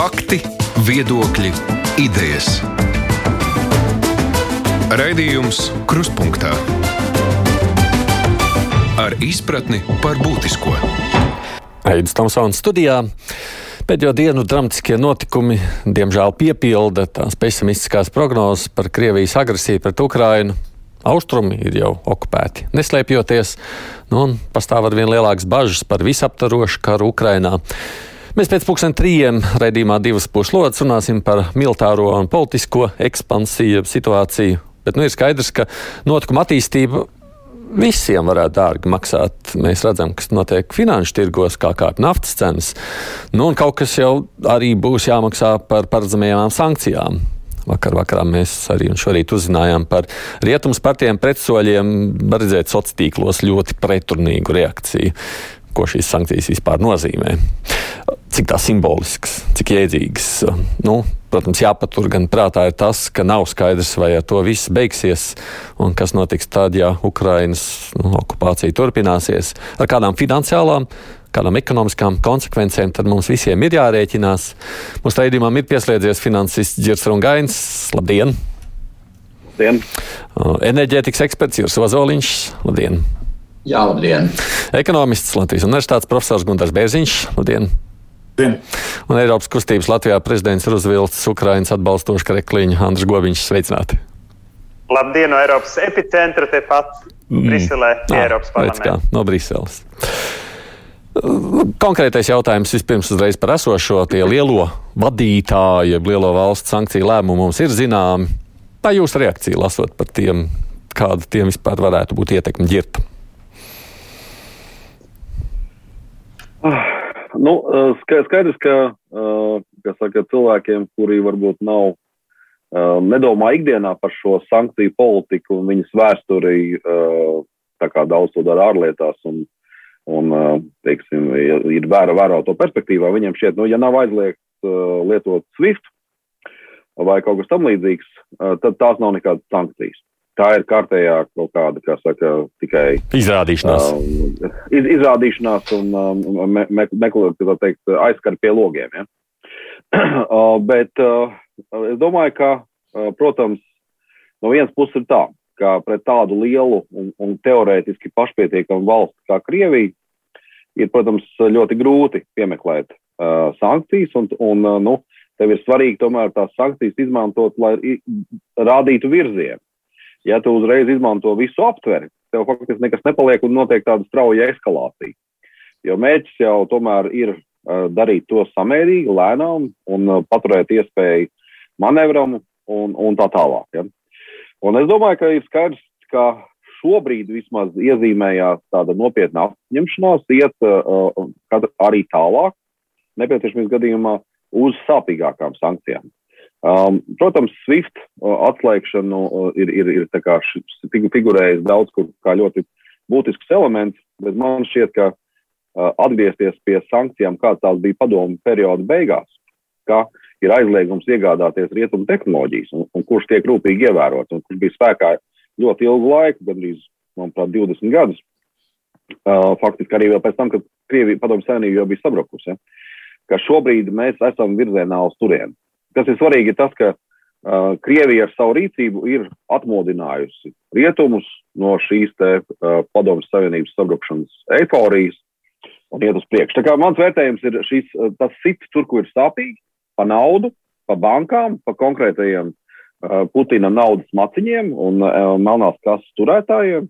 Fakti, viedokļi, idejas. Raidījums Kruspunkta ar izpratni par būtisko. Aizsmeļamies Tomsona studijā. Pēdējo dienu dramatiskie notikumi, diemžēl, piepilda tās pesimistiskās prognozes par Krievijas agresiju pret Ukrainu. Austrumi ir jau okupēti, neslēpjoties, nu, un pastāv ar vien lielākas bažas par visaptvarošu karu Ukrainā. Mēs pēc pusdien trījiem raidījumā divas puslodes runāsim par militāro un politisko ekspansiju situāciju, bet nu, ir skaidrs, ka notikuma attīstība visiem varētu dārgi maksāt. Mēs redzam, kas notiek finanšu tirgos, kā kāp naftas cenas. Nu, un kaut kas jau arī būs jāmaksā par paredzamajām sankcijām. Vakar vakarā mēs arī šorīt uzzinājām par rietumu partijiem pretsoļiem. Redzēt sociālos tīklos ļoti pretrunīgu reakciju ko šīs sankcijas vispār nozīmē. Cik tā simbolisks, cik jēdzīgs. Nu, protams, jāpatur gan prātā ir tas, ka nav skaidrs, vai ar to viss beigsies un kas notiks tad, ja Ukrainas nu, okupācija turpināsies. Ar kādām finansiālām, kādām ekonomiskām konsekvencēm tad mums visiem ir jārēķinās. Mūsu raidījumam ir pieslēdzies finansists Girs Rungains. Labdien! Labdien! Enerģētikas eksperts Jūras Ozoliņš. Labdien! Jā, labdien! Ekonomists Latvijas Universitātes profesors Gunārs Bērziņš. Labdien! Labdien. Un Eiropas kustības Latvijā prezidents Ruzvelts, Ukraiņas atbalstošs Krekliņš, Andris Gobiņš. Sveicināti! Labdien no Eiropas epicentra, tepat Briselē, mm. Eiropas parlamentā. No Briseles. Konkrētais jautājums vispirms uzreiz par esošo tie lielo vadītāju, lielo valstu sankciju lēmumu mums ir zināmi. Tā jūsu reakcija lasot par tiem, kāda tiem vispār varētu būt ietekme ģirta? Nu, skaidrs, ka, ka saka, cilvēkiem, kuri varbūt nav, nedomā ikdienā par šo sankciju politiku un viņas vēsturi, tā kā daudz to dara ārlietās un, un teiksim, ir vēro, vēro to perspektīvā, viņiem šķiet, nu, ja nav aizliegts lietot SWIFT vai kaut kas tam līdzīgs, tad tās nav nekādas sankcijas tā ir kārtējā kaut kāda, kā saka, tikai izrādīšanās. Um, iz, izrādīšanās un um, me, me, meklēt, tā teikt, aizskar pie logiem. Ja? uh, bet uh, es domāju, ka, uh, protams, no vienas puses ir tā, ka pret tādu lielu un, un teorētiski pašpietiekamu valsti kā Krievija ir, protams, ļoti grūti piemeklēt uh, sankcijas un, un uh, nu, tev ir svarīgi tomēr tās sankcijas izmantot, lai rādītu virzienu ja tu uzreiz izmanto visu aptveri, tev faktiski nekas nepaliek un notiek tāda strauja eskalācija. Jo mērķis jau tomēr ir uh, darīt to samērīgi, lēnām un uh, paturēt iespēju manevram un, un tā tālāk. Ja? Un es domāju, ka ir skaidrs, ka šobrīd vismaz iezīmējās tāda nopietna apņemšanās iet uh, arī tālāk, nepieciešamības gadījumā, uz sāpīgākām sankcijām. Um, protams, SWIFT uh, atslēgšanu uh, ir, ir, ir figurējis daudz kur kā ļoti būtisks elements, bet man šķiet, ka uh, atgriezties pie sankcijām, kāds tās bija padomu perioda beigās, ka ir aizliegums iegādāties rietumu tehnoloģijas, un, un kurš tiek rūpīgi ievērots, un kurš bija spēkā ļoti ilgu laiku, gandrīz, manuprāt, 20 gadus. Uh, faktiski arī vēl pēc tam, kad Krievija padomu savienība jau bija sabrukusi. Ja? Ka šobrīd mēs esam virzienā uz turieni kas ir svarīgi, ir tas, ka uh, Krievija ar savu rīcību ir atmodinājusi rietumus no šīs te uh, padomjas Savienības sabrukšanas eiforijas un iet uz priekšu. Tā kā mans vērtējums ir šis, uh, tas sits tur, kur ir sāpīgi, pa naudu, pa bankām, pa konkrētajiem uh, Putina naudas maciņiem un uh, melnās kases turētājiem.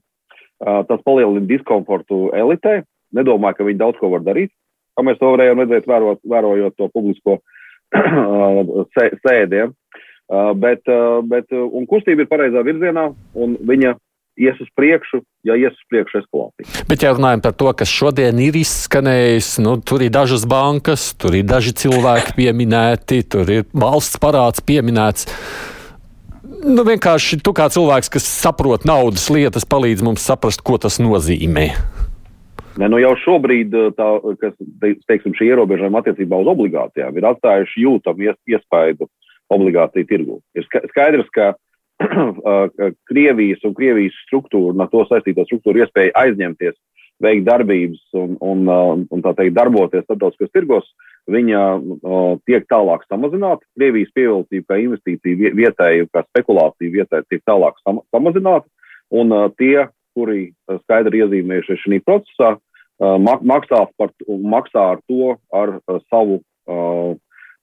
Uh, tas palielina diskomfortu elitē. Nedomāju, ka viņi daudz ko var darīt. Kā mēs to varējām redzēt, vērot, vērojot to publisko uh, sēdiem. Uh, bet, uh, bet, uh, un kustība ir pareizā virzienā, un viņa ies uz priekšu, ja ies uz priekšu eskalācija. Bet, ja runājam par to, kas šodien ir izskanējis, nu, tur ir dažas bankas, tur ir daži cilvēki pieminēti, tur ir valsts parāds pieminēts. Nu, vienkārši tu kā cilvēks, kas saprot naudas lietas, palīdz mums saprast, ko tas nozīmē. Ne, nu jau šobrīd eh, tā, kas, teiksim, šī ierobežojuma attiecībā uz obligācijām ir atstājuši jūtamu ies, iespaidu obligāciju tirgu. Ir skaidrs, ka Krievijas un Krievijas struktūra, no to saistīto struktūru iespēja aizņemties, veikt darbības un, un, un tā teikt, darboties starptautiskos tirgos, viņa tiek tālāk samazināta. Krievijas pievilcība kā investīcija vietēji, kā spekulācija vietēji tiek tālāk sam samazināta, un tie, kuri skaidri iezīmējušies šajā procesā, uh, maksā, par, maksā ar to ar uh, savu uh,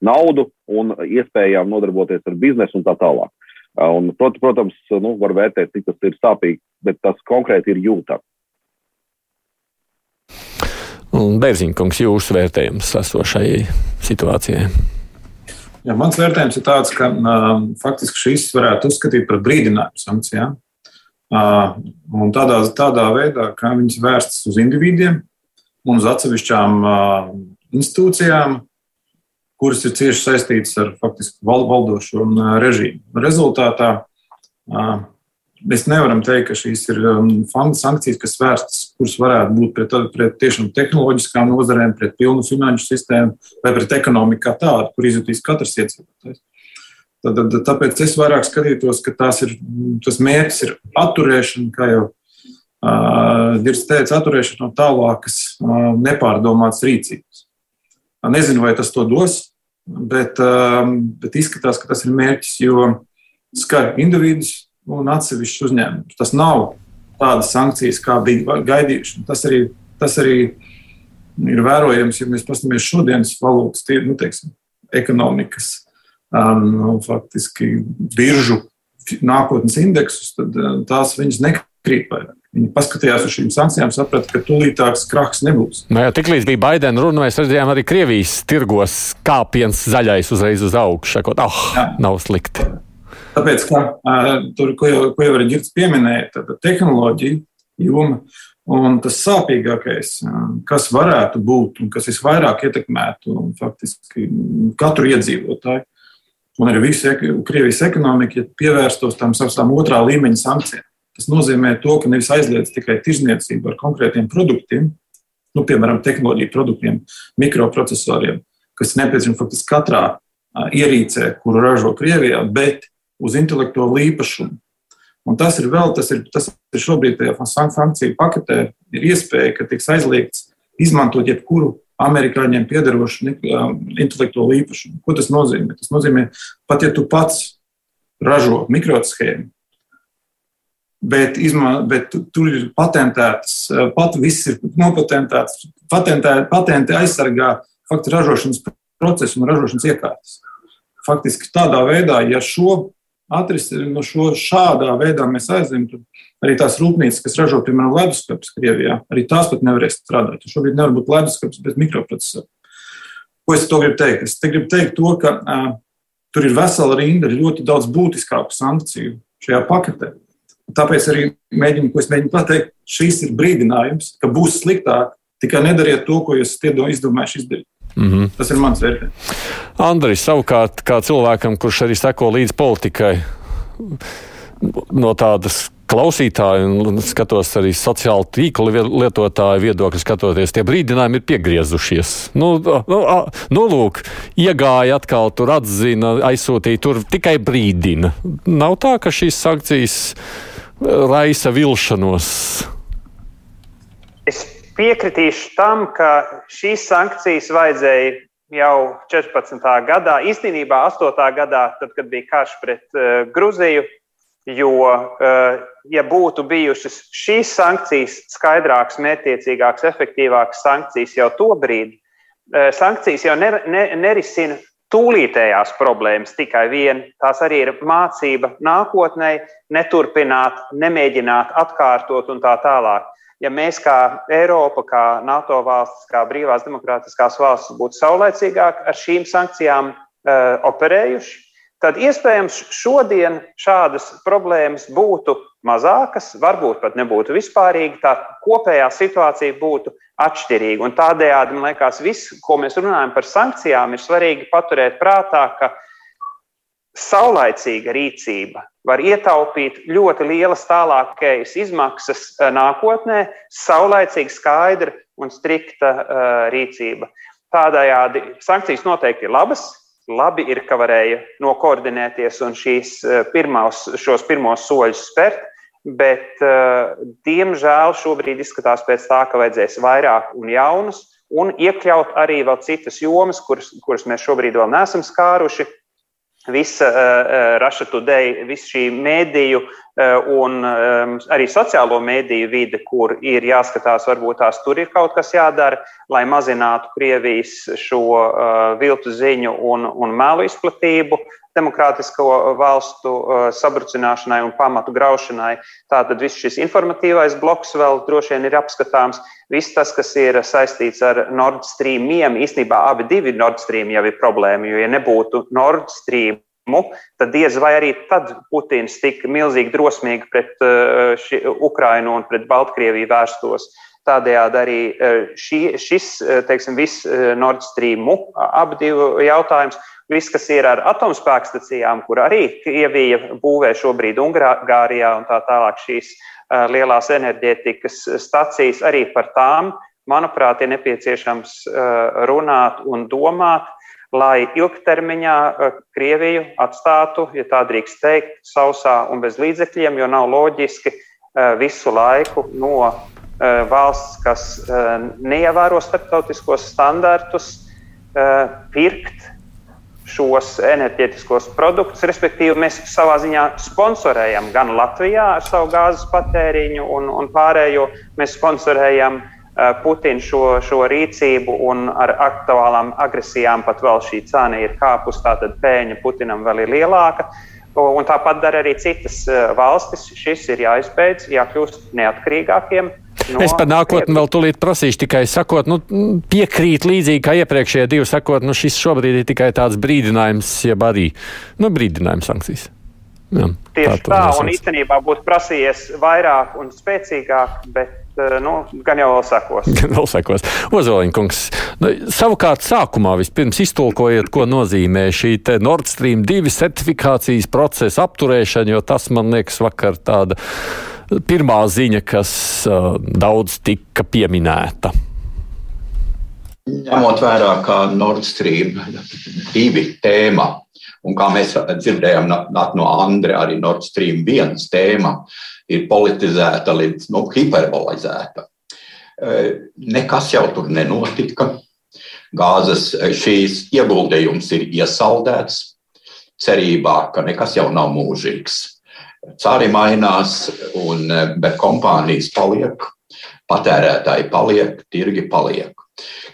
naudu un iespējām nodarboties ar biznesu un tā tālāk. Un, prot, protams, nu, var vērtēt, cik tas ir sāpīgi, bet tas konkrēti ir jūtams. Bērziņkungs, jūsu vērtējums esošai situācijai? Jā, mans vērtējums ir tāds, ka uh, faktiski šīs varētu uzskatīt par brīdinājumu sankcijām. Uh, un tādā, tādā veidā, kā viņas vērstas uz individiem un uz atsevišķām institūcijām, kuras ir cieši saistītas ar faktiski valdošo režīmu. Rezultātā Mēs nevaram teikt, ka šīs ir sankcijas, kas vērstas, kuras varētu būt pret, pret tiešām tehnoloģiskām nozarēm, pret pilnu finanšu sistēmu vai pret ekonomiku kā tādu, kur izjutīs katrs iedzīvotājs. Tāpēc es vairāk skatītos, ka ir, tas mērķis ir atturēšana, kā jau uh, Dirks teica, atturēšana no tālākas, uh, nepārdomātas rīcības. Nezinu, vai tas to dos, bet, bet izskatās, ka tas ir mērķis, jo skar individus, un atsevišķus uzņēmumus. Tas nav tādas sankcijas, kā bija gaidījuši. Tas arī, tas arī ir vērojams, ja mēs paskatāmies šodienas valūtas, tie, nu, teiksim, ekonomikas, um, faktiski biržu nākotnes indeksus, tad tās viņas nekrīt vairāk. Viņi paskatījās uz šīm sankcijām, saprata, ka tūlītāks krahs nebūs. Nu, jā, tiklīdz bija Baidena runa, mēs redzējām arī Krievijas tirgos kāpiens zaļais uzreiz uz augšu. Sakot, ah, oh, nav slikti. Tāpēc, ka tur, ko jau, ko jau arī Girts pieminēja, tad tehnoloģija joma un tas sāpīgākais, kas varētu būt un kas visvairāk ietekmētu faktiski katru iedzīvotāju. Un arī visu Krievijas ekonomiku, ja pievērstos tam savām otrā līmeņa sankcijām. Tas nozīmē to, ka nevis aizliedz tikai tirzniecību ar konkrētiem produktiem, nu, piemēram, tehnoloģiju produktiem, mikroprocesoriem, kas nepieciešami faktiski katrā ierīcē, kuru ražo Krievijā, bet uz intelektuālo īpašumu. Un tas ir vēl, tas ir, tas ir šobrīd tajā sankciju paketē, ir iespēja, ka tiks aizliegts izmantot jebkuru amerikāņiem piederošu intelektuālo īpašumu. Ko tas nozīmē? Tas nozīmē, pat ja tu pats ražo mikroshēmu, bet, izmā, bet tur ir patentētas, pat viss ir nopatentēts, patentē, patenti aizsargā faktu ražošanas procesu un ražošanas iekārtas. Faktiski tādā veidā, ja šo atrisināt no šo šādā veidā mēs aizējām. Arī tās rūpnīcas, kas ražo, piemēram, leduskapis Krievijā, arī tās pat nevarēs strādāt. Šobrīd nevar būt leduskapis bez mikroprocesoru. Ko es to gribu teikt? Es te gribu teikt to, ka uh, tur ir vesela rinda ļoti daudz būtiskāku sankciju šajā paketē. Tāpēc arī mēģinu, ko es mēģinu pateikt, šis ir brīdinājums, ka būs sliktāk. Tikai nedariet to, ko jūs izdomājuši izdarīt. Mm -hmm. Tas ir mans vērtējums. Andris, savukārt, kā cilvēkam, kurš arī seko līdzi politikai, no tādas klausītāju un skatos arī sociālo tīklu lietotāju viedokļu, skatoties, tie brīdinājumi ir piegriezušies. Nu, nu, nu lūk, iegāja atkal tur atzina, aizsūtīja tur tikai brīdina. Nav tā, ka šīs sankcijas raisa vilšanos. Es piekritīšu tam, ka šīs sankcijas vajadzēja jau 14. gadā, īstenībā 8. gadā, tad, kad bija karš pret uh, Gruziju. Jo, uh, ja būtu bijušas šīs sankcijas, skaidrākas, mērķiecīgākas, efektīvākas sankcijas jau to brīdi, uh, sankcijas jau ner, ne, nerisina tūlītējās problēmas tikai vien. Tās arī ir mācība nākotnē, neturpināt, nemēģināt atkārtot un tā tālāk ja mēs kā Eiropa, kā NATO valstis, kā brīvās demokrātiskās valstis būtu saulēcīgāk ar šīm sankcijām uh, operējuši, tad iespējams šodien šādas problēmas būtu mazākas, varbūt pat nebūtu vispārīgi, tā kopējā situācija būtu atšķirīga. Un tādējādi, man liekas, viss, ko mēs runājam par sankcijām, ir svarīgi paturēt prātā, ka saulaicīga rīcība var ietaupīt ļoti lielas tālākais izmaksas eh, nākotnē, saulaicīga, skaidra un strikta uh, rīcība. Tādējādi sankcijas noteikti ir labas. Labi ir, ka varēja nokoordinēties un šīs eh, pirmos, šos pirmos soļus spērt, bet, uh, diemžēl, šobrīd izskatās pēc tā, ka vajadzēs vairāk un jaunus un iekļaut arī vēl citas jomas, kuras, kuras mēs šobrīd vēl neesam skāruši. Visa uh, Russia Today, visa šī mēdīju uh, un um, arī sociālo mēdīju vide, kur ir jāskatās, varbūt tās tur ir kaut kas jādara, lai mazinātu Krievijas šo uh, viltu ziņu un, un melu izplatību. Uh, demokrātisko valstu uh, sabrucināšanai un pamatu graušanai. Tātad viss šis informatīvais bloks vēl droši vien ir apskatāms. Viss tas, kas ir saistīts ar Nord Streamiem, īstenībā abi divi Nord Stream jau ir problēma, jo ja nebūtu Nord Stream, tad diez vai arī tad Putins tik milzīgi drosmīgi pret uh, Ukrainu un pret Baltkrieviju vērstos. Tādējādi arī uh, šī, šis, teiksim, viss Nord Stream abi divi jautājums. Viss, kas ir ar atomspēkstacijām, kur arī Krievija būvē šobrīd Ungārijā un tā tālāk šīs lielās enerģētikas stacijas, arī par tām, manuprāt, ir nepieciešams runāt un domāt, lai ilgtermiņā Krieviju atstātu, ja tā drīkst teikt, sausā un bez līdzekļiem, jo nav loģiski visu laiku no valsts, kas neievēro starptautiskos standartus, pirkt šos enerģētiskos produktus. Respektīvi, mēs savā ziņā sponsorējam gan Latvijā ar savu gāzes patēriņu un, un pārējo. Mēs sponsorējam uh, Putinu šo, šo rīcību un ar aktuālām agresijām pat vēl šī cena ir kāpus, tātad pēļņa Putinam vēl ir lielāka. Un tāpat dara arī citas uh, valstis. Šis ir jāizbeidz, jākļūst neatkarīgākiem. No, es par nākotni vēl tūlīt prasīšu, tikai sakot, nu, piekrīt līdzīgi kā iepriekšējie divi, sakot, nu, šis šobrīd ir tikai tāds brīdinājums, jeb arī nu, brīdinājums sankcijas. Jā, Tieši tā, tā un īstenībā būtu prasījies vairāk un spēcīgāk, bet eh, nu, gan jau vēl sekos. Gan vēl sekos. Ozoliņkungs, nu, savukārt sākumā vispirms iztulkojiet, ko nozīmē šī Nord Stream 2 certifikācijas procesa apturēšana, jo tas man liekas vakar tāda pirmā ziņa, kas uh, daudz tika pieminēta? Ņemot vērā, ka Nord Stream 2 tēma, un kā mēs dzirdējām no Andra, arī Nord Stream 1 tēma ir politizēta līdz nu, hiperbolizēta. Nekas jau tur nenotika. Gāzes šīs ieguldījums ir iesaldēts, cerībā, ka nekas jau nav mūžīgs. Cari mainās, un, eh, bet kompānijas paliek, patērētāji paliek, tirgi paliek.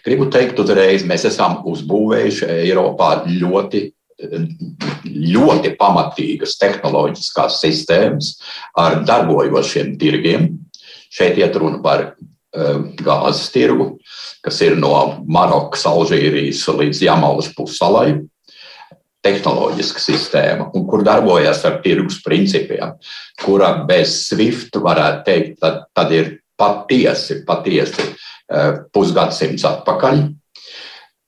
Gribu teikt, uzreiz mēs esam uzbūvējuši Eiropā ļoti, ļoti pamatīgas tehnoloģiskās sistēmas ar darbojošiem tirgiem. Šeit iet runa par uh, gāzes tirgu, kas ir no Marokas, Alžīrijas līdz Jamalas pussalai tehnoloģiska sistēma, un kur darbojas ar tirgus principiem, kura bez SWIFT varētu teikt, tad, tad ir patiesi, patiesi eh, pusgadsimts atpakaļ.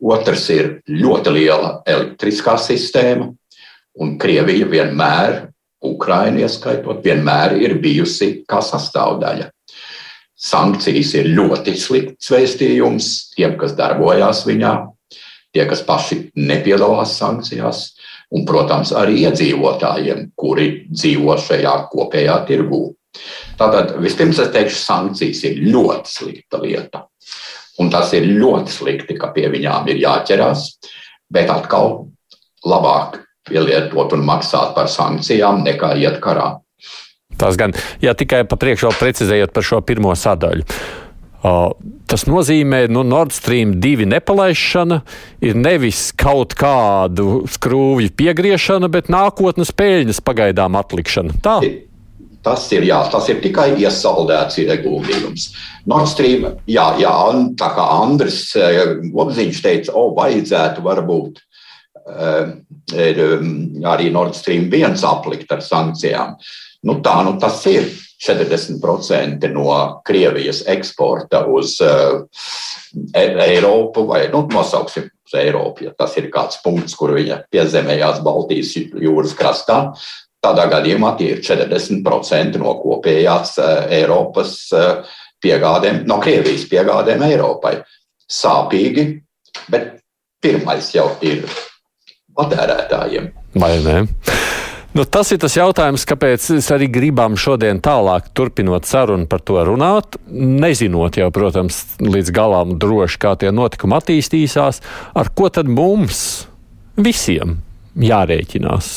Otrs ir ļoti liela elektriskā sistēma, un Krievija vienmēr, Ukraina ieskaitot, vienmēr ir bijusi kā sastāvdaļa. Sankcijas ir ļoti slikts vēstījums tiem, kas darbojās viņā, tie, kas paši nepiedalās sankcijās, un, protams, arī iedzīvotājiem, kuri dzīvo šajā kopējā tirgū. Tātad vispirms es teikšu, sankcijas ir ļoti slikta lieta. Un tas ir ļoti slikti, ka pie viņām ir jāķerās, bet atkal labāk pielietot un maksāt par sankcijām nekā iet karā. Tas gan, ja tikai pa priekšu vēl precizējot par šo pirmo sadaļu. Tas nozīmē, ka nu, Nord Stream 2 nepalaišana ir nevis kaut kādu skrūvju piegriešana, bet nākotnes peļņas pagaidām atlikšana. Tā. Tas ir, jā, tas ir tikai iesaldēts ieguldījums. Nord Stream, jā, jā tā kā Andris Gobziņš teica, o, vajadzētu varbūt arī Nord Stream 1 aplikt ar sankcijām. Nu, tā nu tas ir. 40% no Krievijas eksporta uz uh, Eiropu, vai nu, nosauksim uz Eiropu, ja tas ir kāds punkts, kur viņa piezemējās Baltijas jūras krastā. Tādā gadījumā tie ir 40% no kopējās uh, Eiropas uh, piegādēm, no Krievijas piegādēm Eiropai. Sāpīgi, bet pirmais jau ir patērētājiem. Vai ne? Nu, tas ir tas jautājums, kāpēc es arī gribam šodien tālāk turpinot sarunu par to runāt, nezinot jau, protams, līdz galam droši, kā tie notikumi attīstīsies, ar ko tad mums visiem jārēķinās.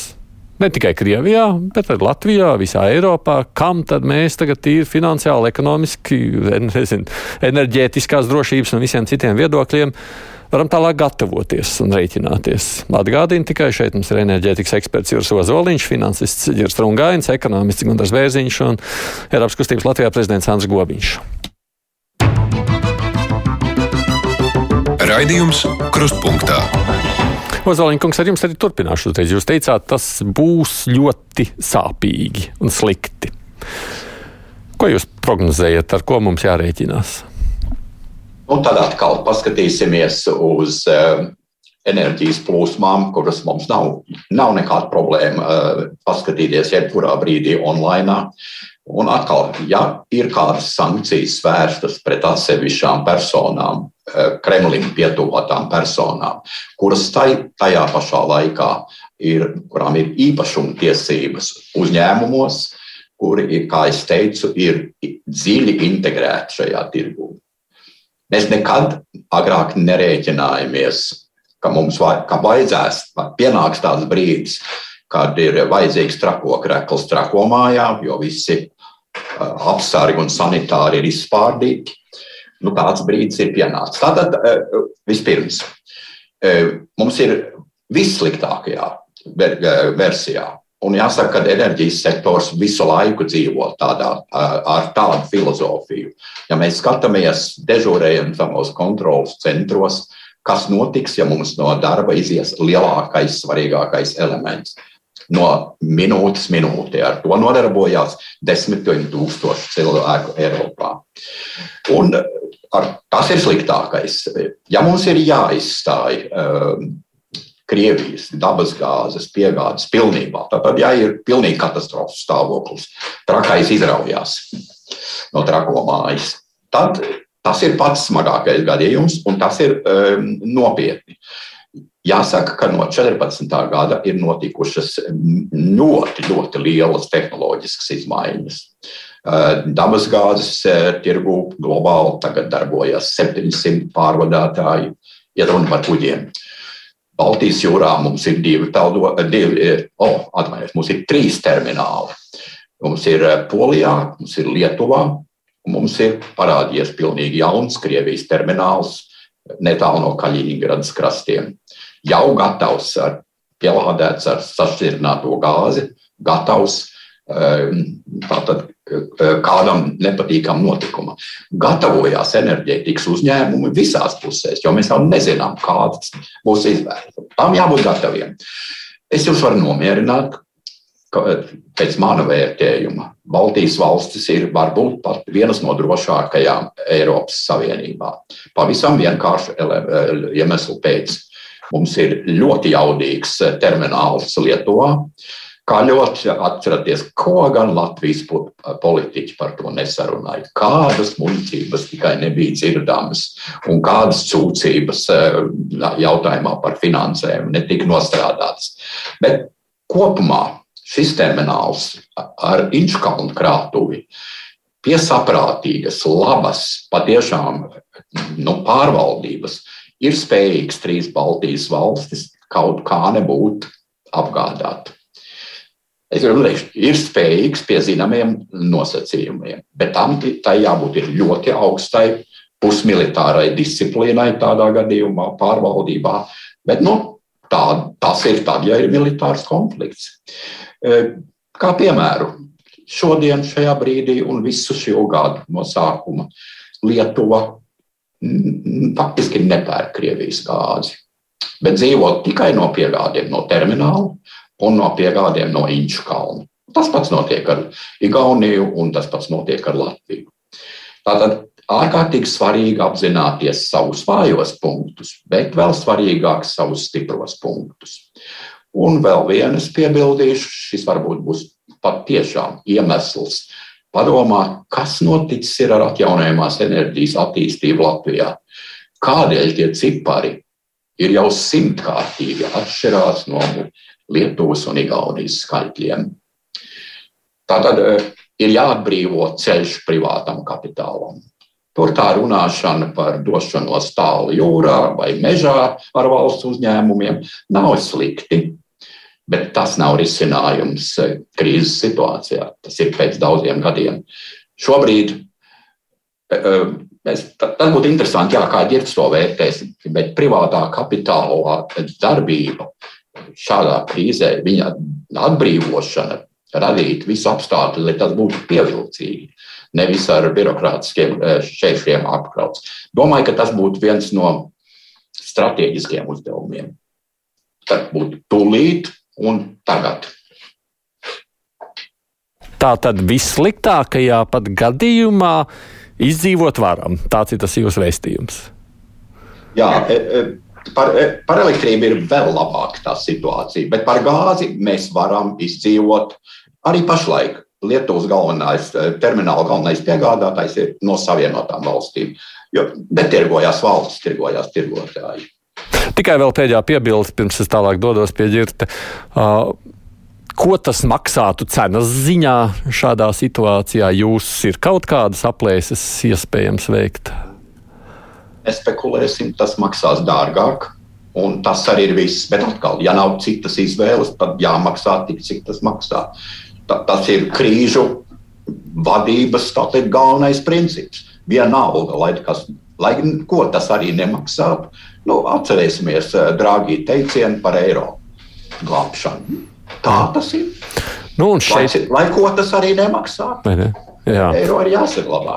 Ne tikai Krievijā, bet arī Latvijā, visā Eiropā. Kam tad mēs tagad ir finansiāli, ekonomiski, nezinu, enerģētiskās drošības un visiem citiem viedokļiem varam tālāk gatavoties un rēķināties. Atgādini tikai šeit mums ir enerģētikas eksperts Juris Ozoliņš, finansists Girs Rungains, ekonomists Gunārs Bērziņš un Eiropas kustības Latvijā prezidents Andris Gobiņš. Raidījums Krustpunktā. Ozoliņkungs, ar jums arī turpināšu. Uzreiz. Jūs teicāt, tas būs ļoti sāpīgi un slikti. Ko jūs prognozējat, ar ko mums jārēķinās? Un tad atkal paskatīsimies uz uh, enerģijas plūsmām, kuras mums nav, nav nekāda problēma uh, paskatīties jebkurā brīdī online. Un atkal, ja ir kādas sankcijas vērstas pret atsevišķām personām, Eh, Kremlim pietuvotām personām, kuras tajā pašā laikā ir, kurām ir īpašuma tiesības uzņēmumos, kuri, kā jau teicu, ir dziļi integrēti šajā tirgū. Mēs nekad agrāk nerēķinājāmies, ka mums vai, ka vajadzēs, pienāks tāds brīdis, kad ir vajadzīgs trakokrekls trakomājā, jo visi apsargi un sanitāri ir izspārdīti nu, kāds brīdis ir pienācis. Tātad eh, vispirms eh, mums ir vissliktākajā eh, versijā. Un jāsaka, ka enerģijas sektors visu laiku dzīvo tādā, ar tādu filozofiju. Ja mēs skatāmies dežūrējiem zemos kontrolas centros, kas notiks, ja mums no darba izies lielākais, svarīgākais elements no minūtes minūtē. Ar to nodarbojās desmitiem tūkstoši cilvēku Eiropā. Un ar, tas ir sliktākais. Ja mums ir jāizstāj um, Krievijas dabasgāzes piegādes pilnībā, tad, ja ir pilnīgi katastrofas stāvoklis, trakais izraujās no trako mājas, tad tas ir pats smagākais gadījums un tas ir um, nopietni. Jāsaka, ka no 14. gada ir notikušas ļoti, ļoti lielas tehnoloģiskas izmaiņas. Eh, dabasgāzes eh, tirgu globāli tagad darbojas 700 pārvadātāji, ja runa par kuģiem. Baltijas jūrā mums ir divi, taldo, eh, divi oh, atvainojiet, mums ir trīs termināli. Mums ir Polijā, mums ir Lietuvā, un mums ir parādījies pilnīgi jauns Krievijas termināls netālu no Kaļiņgradas krastiem. Jau gatavs ar pielādēts ar sašķirināto gāzi, gatavs tātad kādam nepatīkam notikumam. Gatavojās enerģētikas uzņēmumi visās pusēs, jo mēs jau nezinām, kāds būs izvēle. Tam jābūt gataviem. Es jūs varu nomierināt, pēc mana vērtējuma Baltijas valstis ir varbūt pat vienas no drošākajām Eiropas Savienībā. Pavisam vienkārši iemeslu pēc. Mums ir ļoti jaudīgs termināls Lietuvā. Kā ļoti atceraties, ko gan Latvijas politiķi par to nesarunāja. Kādas muļķības tikai nebija dzirdamas un kādas sūdzības eh, jautājumā par finansēm netika nostrādātas. Bet kopumā šis termināls ar Inčkalnu krātuvi pie saprātīgas, labas, patiešām nu, pārvaldības ir spējīgs trīs Baltijas valstis kaut kā nebūt apgādāt. Es gribu teikt, ir spējīgs pie zināmiem nosacījumiem, bet tam tai jābūt ļoti augstai pusmilitārai disciplīnai tādā gadījumā, pārvaldībā. Bet, nu, tā, tas ir tad, ja ir militārs konflikts. E, kā piemēru, šodien, šajā brīdī un visu šo gadu no sākuma Lietuva faktiski nepērk Krievijas gāzi, bet dzīvo tikai no piegādiem no termināla un no piegādiem no Inču kalna. Tas pats notiek ar Igauniju, un tas pats notiek ar Latviju. Tātad ārkārtīgi svarīgi apzināties savus vājos punktus, bet vēl svarīgāk savus stipros punktus. Un vēl vienas piebildīšu, šis varbūt būs patiešām iemesls padomāt, kas noticis ar atjaunojamās enerģijas attīstību Latvijā. Kādēļ tie cipari ir jau simtkārtīgi atšķirās no Lietuvas un Igaunijas skaitļiem. Tātad ir jāatbrīvo ceļš privātam kapitālam. Tur tā runāšana par došanos tālu jūrā vai mežā ar valsts uzņēmumiem nav slikti. Bet tas nav risinājums krīzes situācijā. Tas ir pēc daudziem gadiem. Šobrīd mēs, tas būtu interesanti, jā, kā ģērbs to vērtēs, bet privātā kapitāla darbība šādā krīzē, viņa atbrīvošana radīt visu apstākļu, lai tas būtu pievilcīgi nevis ar birokrātiskiem eh, šķēršļiem apkrauts. Domāju, ka tas būtu viens no strateģiskiem uzdevumiem. Tad būtu tūlīt un tagad. Tā tad vissliktākajā pat gadījumā izdzīvot varam. Tāds ir tas jūsu vēstījums. Jā, e, e, par, e, par elektrību ir vēl labāka tā situācija, bet par gāzi mēs varam izdzīvot arī pašlaik. Lietuvas galvenais eh, termināla galvenais piegādātājs ir no Savienotām valstīm. Jo netirgojās valsts, tirgojās tirgotāji. Tikai vēl pēdējā piebilde, pirms es tālāk dodos pie ģirta. Uh, ko tas maksātu cenas ziņā šādā situācijā? Jūs ir kaut kādas aplēses iespējams veikt? Nespekulēsim, tas maksās dārgāk. Un tas arī ir viss. Bet atkal, ja nav citas izvēles, tad jāmaksā tik, cik tas maksā. Ta, tas ir krīžu vadības ir galvenais princips. Vienalga, lai, kas, lai ko tas arī nemaksātu, nu, atcerēsimies eh, drāgī teicienu par eiro glābšanu. Tā tas ir. Nu, šeit... lai, lai ko tas arī nemaksātu, ne? Jā. eiro ir jāsaglabā.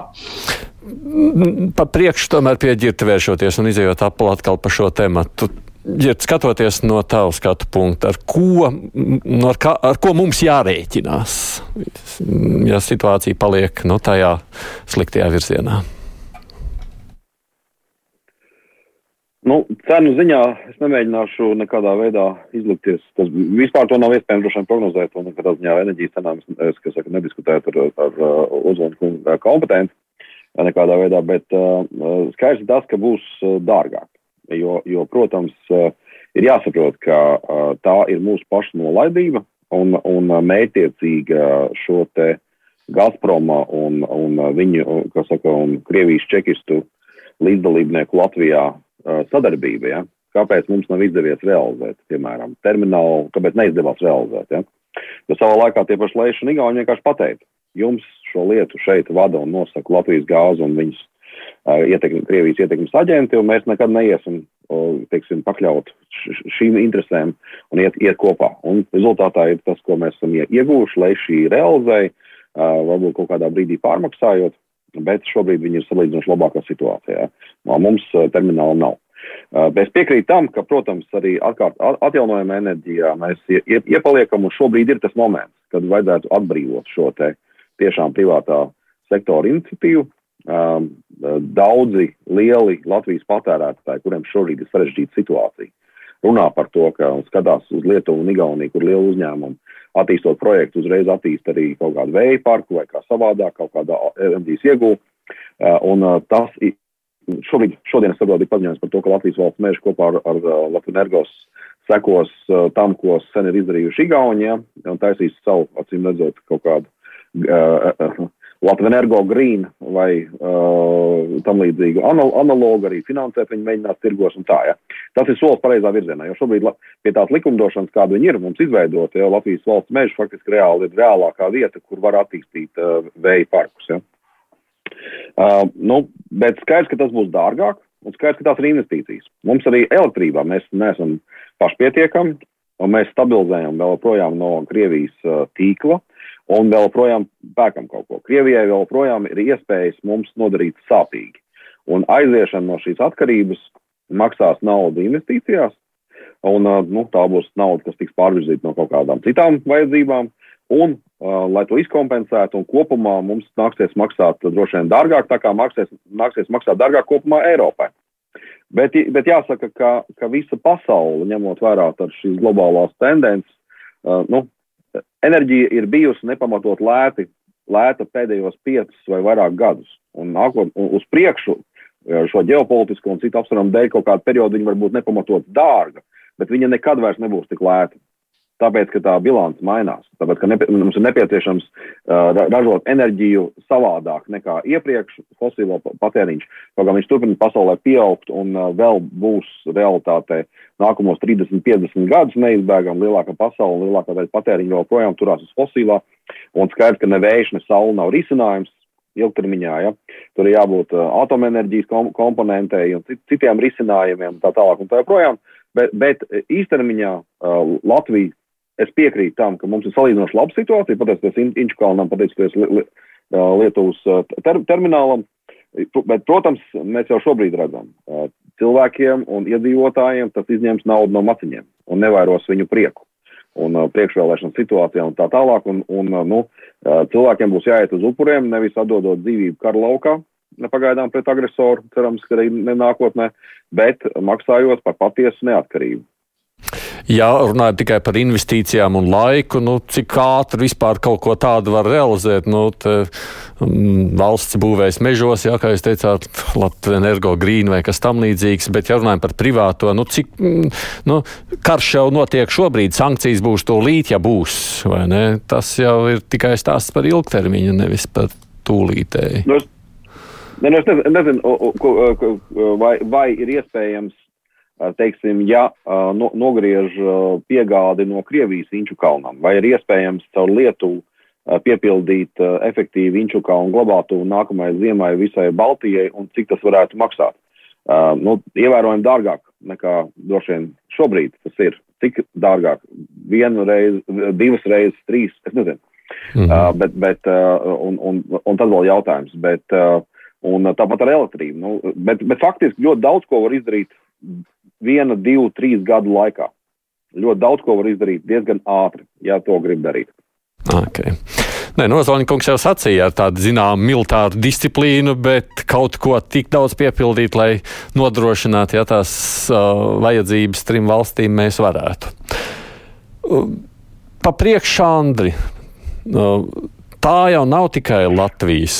Pa priekšu tomēr pie ģirta vēršoties un izējot atkal par šo tematu ja skatoties no tā skatu punkta, ar ko, no ar, kā, ar ko mums jārēķinās, ja situācija paliek no tajā sliktajā virzienā? Nu, cenu ziņā es nemēģināšu nekādā veidā izlikties. Tas vispār to nav iespējams droši vien prognozēt. Un katrā ziņā enerģijas cenām es, es saka, nediskutētu ar, ar, ar uzvanu kompetenci nekādā veidā, bet uh, skaidrs ir tas, ka būs uh, dārgāk. Jo, jo protams, eh, ir jāsaprot, ka eh, tā ir mūsu paša nolaidība un, un mērķiecīga šo te Gazproma un, un viņu, kā saka, un Krievijas čekistu līdzdalībnieku Latvijā eh, sadarbība. Ja? Kāpēc mums nav izdevies realizēt, piemēram, terminālu, kāpēc neizdevās realizēt? Ja? Jo savā laikā tie paši Leiši un Igauni vienkārši pateica, jums šo lietu šeit vada un nosaka Latvijas gāzi un viņas ietekmi, Krievijas ietekmes aģenti, un mēs nekad neiesim teiksim, pakļaut šīm interesēm un iet, iet kopā. Un rezultātā ir tas, ko mēs esam ieguvuši, lai šī realizēja, varbūt kaut kādā brīdī pārmaksājot, bet šobrīd viņi ir salīdzinoši labākā situācijā. Mums termināla nav. Es piekrītu tam, ka, protams, arī atkārt, atjaunojama enerģijā mēs iepaliekam, un šobrīd ir tas moments, kad vajadzētu atbrīvot šo te tiešām privātā sektora iniciatīvu, um, daudzi lieli Latvijas patērētāji, kuriem šobrīd ir sarežģīta situācija, runā par to, ka skatās uz Lietuvu un Igauniju, kur liela uzņēmuma attīstot projektu, uzreiz attīst arī kaut kādu vēja parku vai kā savādāk, kaut kādā enerģijas iegūmu. Uh, un uh, tas. Šobrīd, šodien ir paziņojums par to, ka Latvijas valsts meža kopā ar, ar uh, Latvijas energos sekos uh, tam, ko sen ir izdarījuši Igaunija, un taisīs savu, acīm redzot, kaut kādu uh, uh, Latvijas energo green vai uh, tam līdzīgu anal analogu arī finansēt, viņi mēģinās tirgos un tā. Ja. Tas ir solis pareizā virzienā, jo šobrīd pie tās likumdošanas, kāda viņi ir mums izveidota, jau Latvijas valsts meža faktiski reāli ir reālākā vieta, kur var attīstīt uh, vēja parkus. Ja. Uh, nu, bet skaidrs, ka tas būs dārgāk, un skaidrs, ka tās ir investīcijas. Mums arī elektrībā mēs neesam pašpietiekami, un mēs stabilizējam vēl projām no Krievijas uh, tīkla. Uh, un vēl projām pērkam kaut ko. Krievijai vēl projām ir iespējas mums nodarīt sāpīgi. Un aiziešana no šīs atkarības maksās naudu investīcijās, un nu, tā būs nauda, kas tiks pārvirzīta no kaut kādām citām vajadzībām. Un, uh, lai to izkompensētu, un kopumā mums nāksies maksāt droši vien dārgāk, tā kā nāksies, nāksies maksāt dārgāk kopumā Eiropai. Bet, bet jāsaka, ka, ka visa pasaule, ņemot vērā šīs globālās tendences, uh, nu, enerģija ir bijusi nepamatot lēti, lēta pēdējos piecus vai vairāk gadus. Un nākot uz priekšu šo ģeopolitisko un citu apsvērumu dēļ kaut kādu periodu viņa var būt nepamatot dārga, bet viņa nekad vairs nebūs tik lēta. Tāpēc, ka tā bilants mainās. Tāpēc, ka nepie, mums ir nepieciešams uh, ražot enerģiju savādāk nekā iepriekš, fosilo patēriņš. Kaut kā viņš turpina pasaulē pieaugt un uh, vēl būs realitātē nākamos 30, 50 gadus neizbēgami lielāka pasaule un lielākā daļa patēriņa joprojām turās uz fosilā. Un skaidrs, ka ne vējš, ne saule nav risinājums ilgtermiņā. Ja? Tur ir jābūt uh, atomenerģijas kom komponentei un citiem risinājumiem, tā tālāk un tā joprojām. Bet, bet īstermiņā uh, Latvija es piekrītu tam, ka mums ir salīdzinoši laba situācija, pateicoties Inčukalnam, pateicoties li, li, Lietuvas ter, terminālam. Bet, protams, mēs jau šobrīd redzam, cilvēkiem un iedzīvotājiem tas izņems naudu no maciņiem un nevairos viņu prieku un priekšvēlēšana situācijā un tā tālāk. Un, un, nu, cilvēkiem būs jāiet uz upuriem, nevis atdodot dzīvību kara laukā, pagaidām pret agresoru, cerams, ka arī nākotnē, bet maksājot par patiesu neatkarību. Ja runājot tikai par investīcijām un laiku, nu, cik ātri vispār kaut ko tādu var realizēt, nu, te, um, valsts būvēs mežos, jā, kā jūs teicāt, Latvijas energo grīna vai kas tam līdzīgs, bet ja runājam par privāto, nu, cik, mm, nu, karš jau notiek šobrīd, sankcijas būs to līt, ja būs, vai ne? Tas jau ir tikai stāsts par ilgtermiņu, nevis par tūlītēji. Nu, ne, nu, es nezinu, vai, vai ir iespējams teiksim, ja no, nogriež piegādi no Krievijas Inču kalnam, vai ir iespējams caur Lietuvu piepildīt efektīvi Inču kalnu glabātuvu nākamajai ziemai visai Baltijai un cik tas varētu maksāt. Nu, ievērojami dārgāk nekā droši vien šobrīd tas ir. Cik dārgāk? Vienu reizi, divas reizes, trīs, es nezinu. Mhm. Uh, bet, bet, uh, un, un, un tad vēl jautājums. Bet, uh, un tāpat ar elektrību. Nu, bet, bet faktiski ļoti daudz ko var izdarīt viena, divu, trīs gadu laikā. Ļoti daudz ko var izdarīt diezgan ātri, ja to grib darīt. Okay. Nē, Nozaļņa kungs jau sacīja ar tādu zināmu militāru disciplīnu, bet kaut ko tik daudz piepildīt, lai nodrošinātu, ja tās uh, vajadzības trim valstīm mēs varētu. Uh, pa priekšu, Andri, uh, tā jau nav tikai Latvijas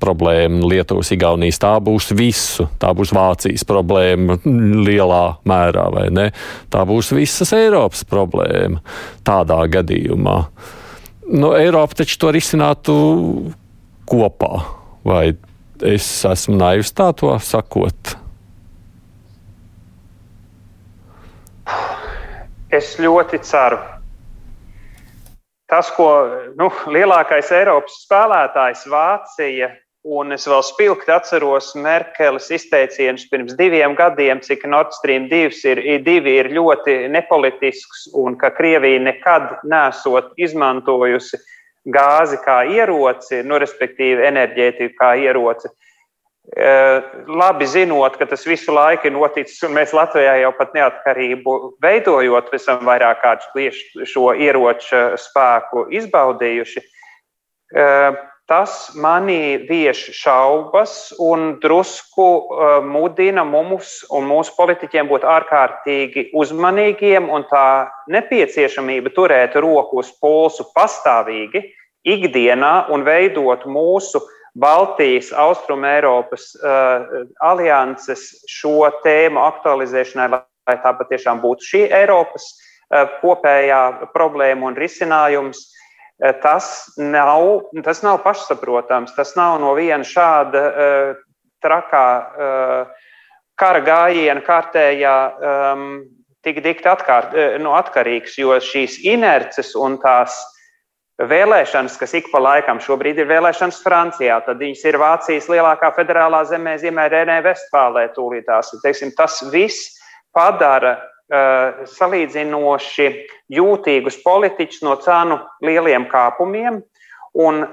problēma Lietuvas, Igaunijas. Tā būs visu. Tā būs Vācijas problēma lielā mērā, vai ne? Tā būs visas Eiropas problēma tādā gadījumā. Nu, Eiropa taču to risinātu kopā. Vai es esmu naivs tā to sakot? Es ļoti ceru. Tas, ko nu, lielākais Eiropas spēlētājs Vācija Un es vēl spilgti atceros Merkeles izteicienus pirms diviem gadiem, cik Nord Stream 2 ir, divi ir ļoti nepolitisks un ka Krievija nekad nesot izmantojusi gāzi kā ieroci, nu, respektīvi enerģētiku kā ieroci. E, labi zinot, ka tas visu laiku ir noticis, un mēs Latvijā jau pat neatkarību veidojot, esam vairāk kārtīgi šo ieroču spēku izbaudījuši. Tas manī vieš šaubas un drusku uh, mudina mums un mūsu politiķiem būt ārkārtīgi uzmanīgiem, un tā nepieciešamība turēt roku uz pulsu pastāvīgi ikdienā un veidot mūsu Baltijas, Austrum Eiropas uh, alianses šo tēmu aktualizēšanai, lai tā patiešām būtu šī Eiropas uh, kopējā problēma un risinājums. Eh, tas nav, tas nav pašsaprotams. Tas nav no viena šāda uh, trakā uh, kara gājiena kārtējā um, tik dikti atkārt, uh, nu, atkarīgs, jo šīs inerces un tās vēlēšanas, kas ik pa laikam šobrīd ir vēlēšanas Francijā, tad viņas ir Vācijas lielākā federālā zemē, Ziemē, Renē, Vestfālē, tūlītās. Teiksim, tas viss padara salīdzinoši jūtīgus politiķus no cenu lieliem kāpumiem un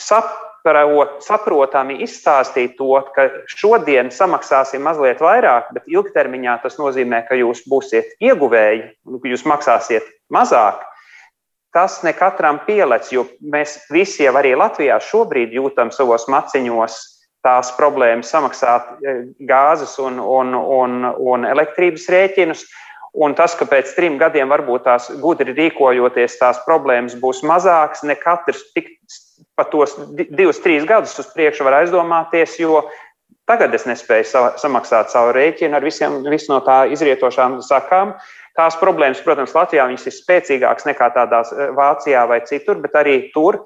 saprot, saprotami izstāstīt to, ka šodien samaksāsim mazliet vairāk, bet ilgtermiņā tas nozīmē, ka jūs būsiet ieguvēji, ka jūs maksāsiet mazāk. Tas ne katram pielec, jo mēs visi jau arī Latvijā šobrīd jūtam savos maciņos tās problēmas samaksāt eh, gāzes un, un, un, un elektrības rēķinus. Un tas, ka pēc trim gadiem varbūt tās gudri rīkojoties, tās problēmas būs mazākas, ne katrs tik pat tos divus, trīs gadus uz priekšu var aizdomāties, jo tagad es nespēju samaksāt savu rēķinu ar visiem, visu no tā izrietošām sakām, Tās problēmas, protams, Latvijā ir spēcīgākas nekā tādās Vācijā vai citur, bet arī tur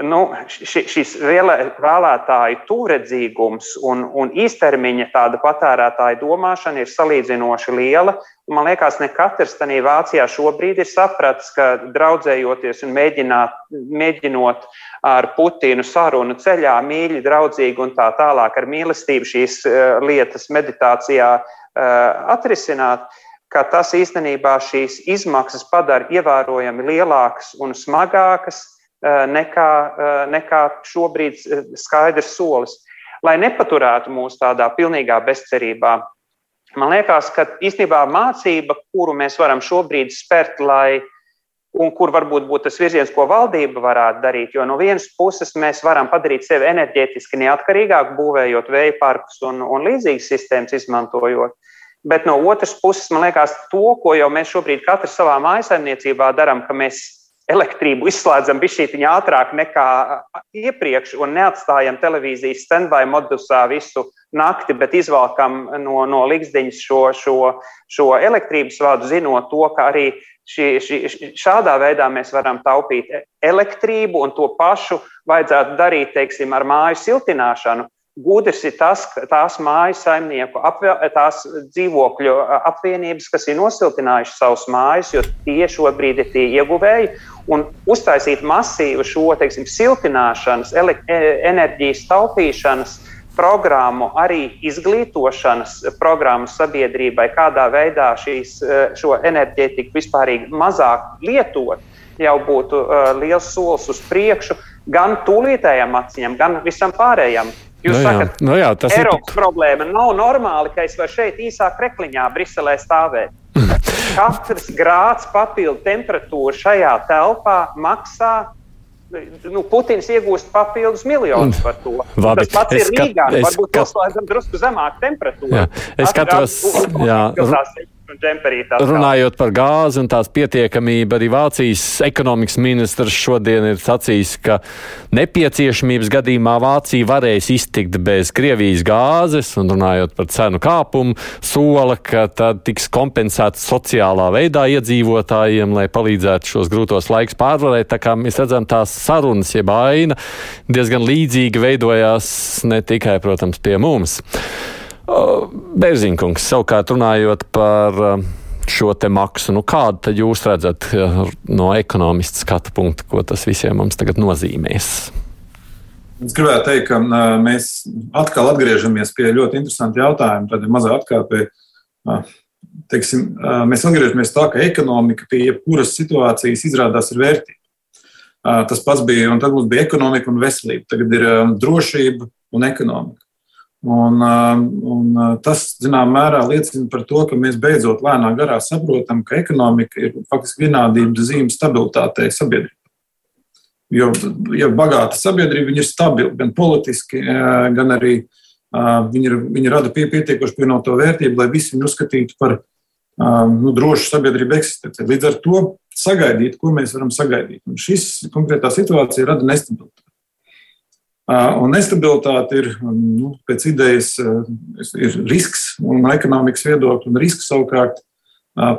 nu, šis vēlētāju tūredzīgums un, un īstermiņa tāda patērētāja domāšana ir salīdzinoši liela. Man liekas, ne katrs tajā Vācijā šobrīd ir sapratis, ka draudzējoties un mēģinot ar Putinu sarunu ceļā, mīļi, draudzīgi un tā tālāk ar mīlestību šīs uh, lietas meditācijā uh, atrisināt, ka tas īstenībā šīs izmaksas padara ievērojami lielākas un smagākas Eh, nekā, eh, nekā šobrīd eh, skaidrs solis. Lai nepaturētu mūs tādā pilnīgā bezcerībā, man liekas, ka īstenībā mācība, kuru mēs varam šobrīd spērt, lai un kur varbūt būtu tas virziens, ko valdība varētu darīt. Jo no vienas puses mēs varam padarīt sevi enerģētiski neatkarīgāku, būvējot vēja parkus un, un līdzīgas sistēmas, izmantojot. Bet no otras puses, man liekas, to, ko jau mēs šobrīd katrs savā mājasemniecībā darām, ka mēs elektrību izslēdzam bišķītiņā ātrāk nekā iepriekš un neatstājam televīzijas standby modusā visu nakti, bet izvalkam no, no liksteņas šo, šo, šo elektrības vadu, zinot to, ka arī šī, šī, šādā veidā mēs varam taupīt elektrību un to pašu vajadzētu darīt, teiksim, ar māju siltināšanu. Gudrs ir tas, ka tās mājas saimnieku, apvē, tās dzīvokļu apvienības, kas ir nosiltinājušas savus mājas, jo tie šobrīd ir tie ieguvēji, un uztaisīt masīvu šo teiksim, siltināšanas, e, enerģijas taupīšanas programmu, arī izglītošanas programmu sabiedrībai, kādā veidā šīs, e, šo enerģētiku vispār mazāk lietot, jau būtu uh, liels solis uz priekšu gan tūlītējām acīm, gan visam pārējām. Jūs nu, sakat, nu, jā, tas Eiropas ir problēma. Nav normāli, ka es varu šeit īsā krekliņā, Briselē stāvēt. Katrs grāds papildu temperatūra šajā telpā maksā nu, Putins iegūst papildus miljonus par to. Labi, Tas pats ir Rīgā. Varbūt paslēdzam drusku zemāku temperatūru. Jā, es skatos, jā, un džemperītā. Runājot par gāzi un tās pietiekamību, arī Vācijas ekonomikas ministrs šodien ir sacījis, ka nepieciešamības gadījumā Vācija varēs iztikt bez Krievijas gāzes, un runājot par cenu kāpumu, sola, ka tad tiks kompensēts sociālā veidā iedzīvotājiem, lai palīdzētu šos grūtos laikus pārvarēt. Tā kā mēs redzam, tās sarunas, jeb aina diezgan līdzīgi veidojās ne tikai, protams, pie mums. Bērziņkungs, savukārt runājot par šo te maksu, nu kādu tad jūs redzat no ekonomista skatu punkta, ko tas visiem mums tagad nozīmēs? Es gribētu teikt, ka mēs atkal atgriežamies pie ļoti interesanta jautājuma. Tad ir mazā atkāpē. Teiksim, mēs atgriežamies tā, ka ekonomika pie jebkuras situācijas izrādās ir vērtība. Tas pats bija, un tad mums bija ekonomika un veselība. Tagad ir drošība un ekonomika. Un, uh, un uh, tas, zināmā mērā, liecina par to, ka mēs beidzot lēnā garā saprotam, ka ekonomika ir faktiski vienādības zīme stabilitātei sabiedrībā. Jo, ja bagāta sabiedrība ir stabila gan politiski, uh, gan arī viņi, ir, viņi rada pie, pietiekoši pienoto vērtību, lai visi viņu uzskatītu par nu, drošu sabiedrību eksistenci. Līdz ar to sagaidīt, ko mēs varam sagaidīt. Un šis konkrētā situācija rada nestabilitāti. Un nestabilitāte ir nu, pēc idejas ir risks un ekonomikas viedokļa, un risks savukārt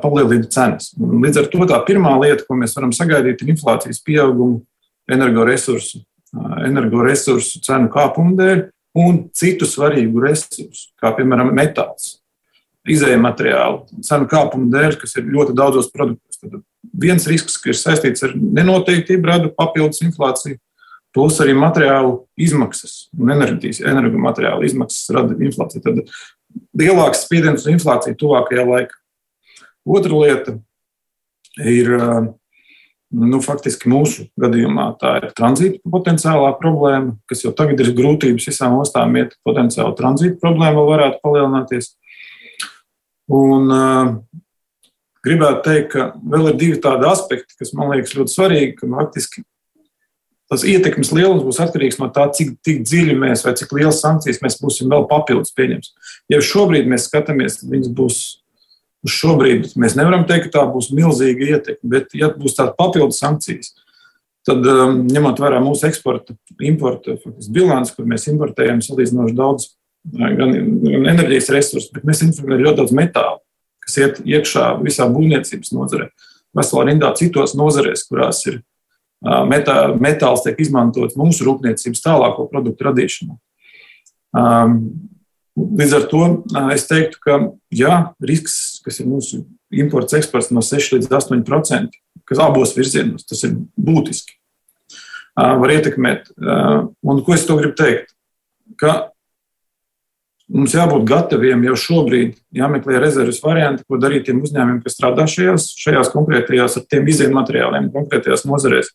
palielina cenas. Un līdz ar to tā pirmā lieta, ko mēs varam sagaidīt, ir inflācijas pieauguma energoresursu, energoresursu cenu kāpuma dēļ un citu svarīgu resursu, kā piemēram metāls, izējuma materiālu cenu kāpuma dēļ, kas ir ļoti daudzos produktos. Tad viens risks, kas ir saistīts ar nenoteiktību, rada papildus inflāciju plus arī materiālu izmaksas un energomateriālu izmaksas rada inflāciju. Tad lielāks spiediens uz inflāciju tuvākajā laikā. Otra lieta ir nu, faktiski mūsu gadījumā tā ir tranzīta potenciālā problēma, kas jau tagad ir grūtības visām ostām iet, potenciāli tranzīta problēma varētu palielināties. Un, uh, gribētu teikt, ka vēl ir divi tādi aspekti, kas man liekas ļoti svarīgi, ka faktiski tas ietekmes lielums būs atkarīgs no tā, cik, cik dziļi mēs vai cik liels sankcijas mēs būsim vēl papildus pieņems. Ja šobrīd mēs skatāmies, tad viņas būs. Šobrīd mēs nevaram teikt, ka tā būs milzīga ietekme, bet, ja būs tāda papildus sankcijas, tad, um, ņemot vērā mūsu eksporta, importa bilanci, kur mēs importējam salīdzinoši daudz gan, gan enerģijas resursus, bet mēs importējam ļoti daudz metālu, kas iet iekšā visā būvniecības nozarē, veselā rindā citos nozarēs, kurās ir metā, metāls tiek izmantots mūsu rūpniecības tālāko produktu radīšanā. Līdz ar to es teiktu, ka jā, risks, kas ir mūsu imports, eksports no 6 līdz 8%, kas abos virzienos, tas ir būtiski. Var ietekmēt. Un ko es to gribu teikt? Ka mums jābūt gataviem jau šobrīd, jāmeklē rezerves varianti, ko darīt tiem uzņēmumiem, kas strādā šajās, šajās konkrētajās ar tiem izējuma materiāliem, konkrētajās nozarēs.